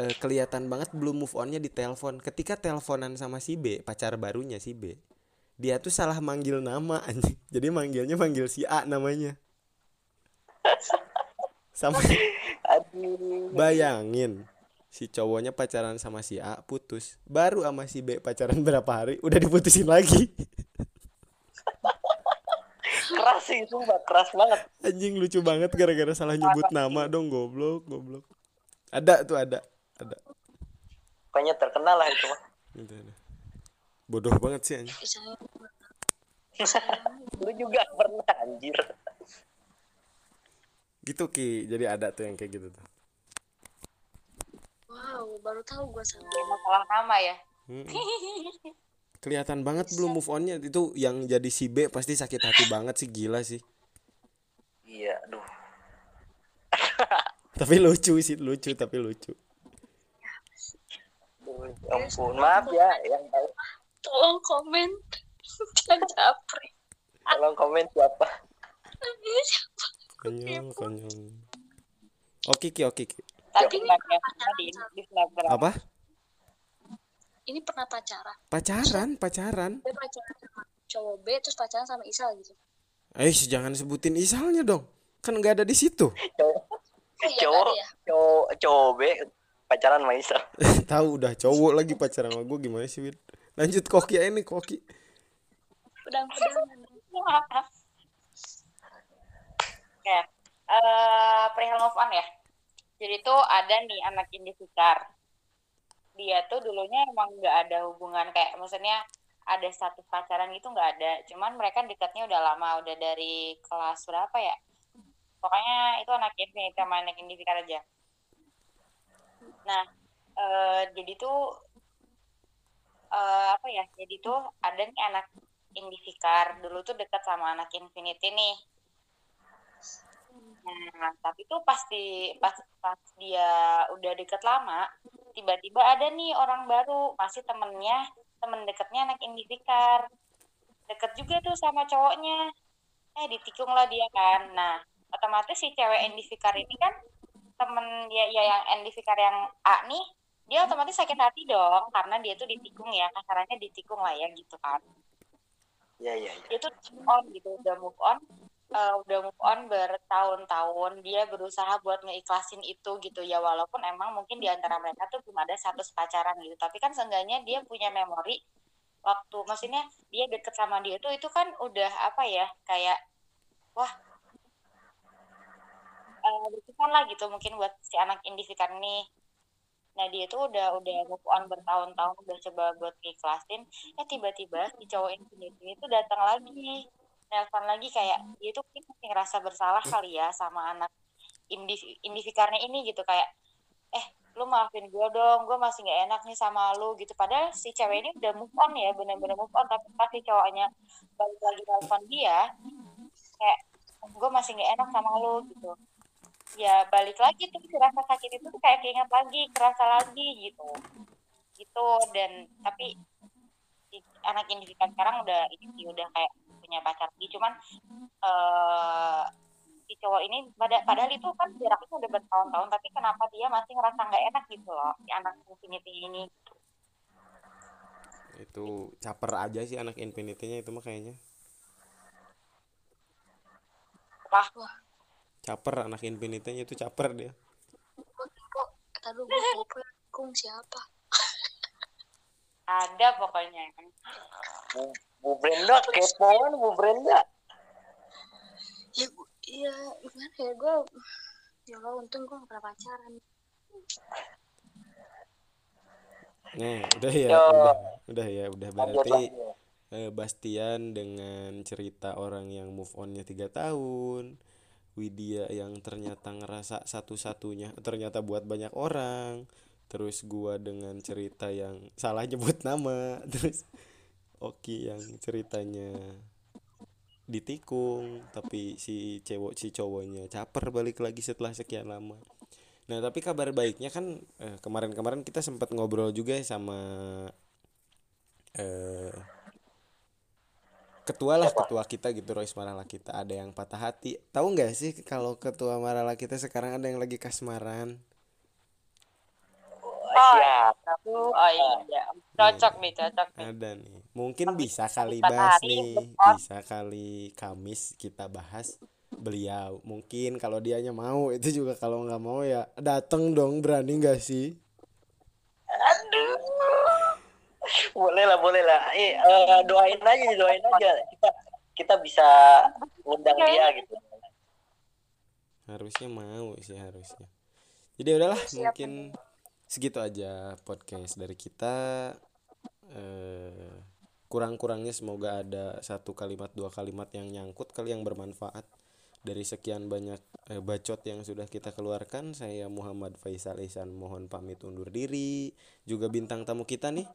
eh, kelihatan banget belum move onnya di telepon. Ketika teleponan sama si B pacar barunya si B dia tuh salah manggil nama anjing. Jadi manggilnya manggil si A namanya. Aduh. bayangin si cowoknya pacaran sama si A putus. Baru sama si B pacaran berapa hari udah diputusin lagi. Keras sih, sumpah keras banget. anjing lucu banget gara-gara salah nyebut nama dong goblok goblok. Ada tuh ada ada. Pokoknya terkenal lah itu mah. Gitu, bodoh banget sih anjing. Lu juga pernah anjir. gitu ki. Jadi ada tuh yang kayak gitu tuh wow, baru tahu gue sama. Masalah nama ya Mm-mm. kelihatan banget belum move onnya itu yang jadi si B pasti sakit hati banget sih gila sih Iya, aduh. tapi lucu sih lucu tapi lucu ya ampun, maaf ya yang tahu. Tolong komen. Jangan capri. Tolong komen siapa. Konyol konyol oke ki oke Ini ya pacaran di, sama- di Snapgram apa Ini pernah pacaran. pacaran pacaran Dia pacaran sama cowok B, terus pacaran sama Isal gitu. Eh, jangan sebutin isalnya dong. Kan nggak ada di situ. Cowok, iya, cowok, ya? cowok, cowok B pacaran sama Isa. Tahu udah cowok lagi pacaran sama gue gimana sih, Win? Lanjut koki aja nih, koki. Pedang-pedangan. Oke, eh perihal move on ya. Jadi tuh ada nih anak Indifisar. Dia tuh dulunya emang nggak ada hubungan kayak maksudnya ada status pacaran gitu nggak ada. Cuman mereka dekatnya udah lama, udah dari kelas berapa ya? Pokoknya itu anak Infinity sama anak Indifisar aja. Nah, eh, jadi tuh eh, apa ya? Jadi tuh ada nih anak Indifikar dulu tuh dekat sama anak Infinity nih. Nah, tapi tuh pasti pas pas dia udah deket lama, tiba-tiba ada nih orang baru, masih temennya, temen deketnya anak Indifikar. Deket juga tuh sama cowoknya. Eh, ditikung lah dia kan. Nah, otomatis si cewek Indifikar ini kan temen ya, ya yang Indifikar yang A nih, dia otomatis sakit hati dong, karena dia tuh ditikung ya, kasarannya ditikung lah ya gitu kan Iya, iya, iya. dia tuh move on gitu udah move on eh, udah move on bertahun-tahun dia berusaha buat ngeikhlasin itu gitu ya. Walaupun emang mungkin di antara mereka tuh belum ada status pacaran gitu. Tapi kan seenggaknya dia punya memori waktu maksudnya dia deket sama dia tuh itu kan udah apa ya kayak wah berkesan lah gitu mungkin buat si anak indivikan ini. Nah dia tuh udah udah move on bertahun-tahun udah coba buat ikhlasin eh tiba-tiba si cowok ini tuh datang lagi nelfon lagi kayak dia tuh mungkin masih ngerasa bersalah kali ya sama anak indif indivikarnya ini gitu. Kayak eh lu maafin gue dong gue masih nggak enak nih sama lu gitu. Padahal si cewek ini udah move on ya bener-bener move on. Tapi pas si cowoknya balik lagi nelfon dia kayak gue masih nggak enak sama lu gitu. Ya balik lagi tuh si rasa sakit itu tuh kayak keinget lagi kerasa lagi gitu. Gitu dan tapi anak individu sekarang udah ini udah kayak punya pacar lagi cuman eh si cowok ini pada padahal itu kan jaraknya udah bertahun-tahun tapi kenapa dia masih ngerasa nggak enak gitu loh si anak infinity ini Itu caper aja sih anak Infinity-nya itu mah kayaknya. wah Caper anak Infinity-nya itu caper dia. Kok, gue. Kung siapa? ada pokoknya Bu, Brenda kepoan Bu Brenda. Ya, iya, gimana ya? Gue, ya Allah, untung gue gak pernah pacaran. Nah, udah ya, Yo. udah, udah ya, udah berarti lanjut. eh, Bastian dengan cerita orang yang move onnya tiga tahun, Widya yang ternyata ngerasa satu-satunya, ternyata buat banyak orang, terus gua dengan cerita yang salah nyebut nama, terus Oki yang ceritanya ditikung, tapi si cewek si cowoknya caper balik lagi setelah sekian lama. Nah, tapi kabar baiknya kan eh, kemarin-kemarin kita sempat ngobrol juga sama eh ketua lah ketua kita gitu Royce Marala kita ada yang patah hati. Tahu nggak sih kalau ketua Marala kita sekarang ada yang lagi kasmaran? Oh, siap. Oh iya, cocok nih, cocok nih. Ada nih. Mungkin bisa kali bahas hari, nih. empat. Bisa kali Kamis kita bahas beliau. Mungkin kalau dianya mau itu juga kalau nggak mau ya dateng dong berani nggak sih? Aduh. Boleh lah, boleh lah. Eh, eh, doain aja, doain aja. Kita kita bisa undang dia gitu. Harusnya mau sih harusnya. Jadi udahlah mungkin segitu aja podcast dari kita. Eh, kurang-kurangnya semoga ada satu kalimat dua kalimat yang nyangkut kali yang bermanfaat dari sekian banyak eh, bacot yang sudah kita keluarkan. Saya Muhammad Faisal Ihsan mohon pamit undur diri. Juga bintang tamu kita nih.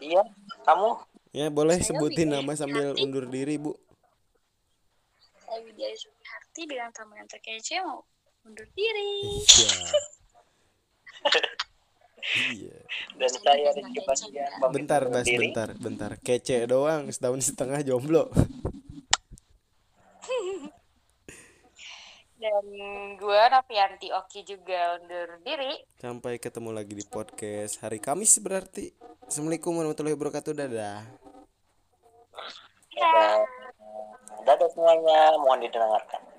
Iya, kamu Ya boleh Saya sebutin nama sambil undur diri bu. Saya Widya Sumiharti bilang tamu yang terkece mau undur diri. Iya. Iya. dan saya Rizky Bastian pamit Bentar Bas, diri. bentar, bentar. Kece doang, setahun setengah jomblo. Dan gue Novianti Oki juga undur diri. Sampai ketemu lagi di podcast hari Kamis berarti. Assalamualaikum warahmatullahi wabarakatuh. Dadah. Dadah. Dadah semuanya, mohon didengarkan.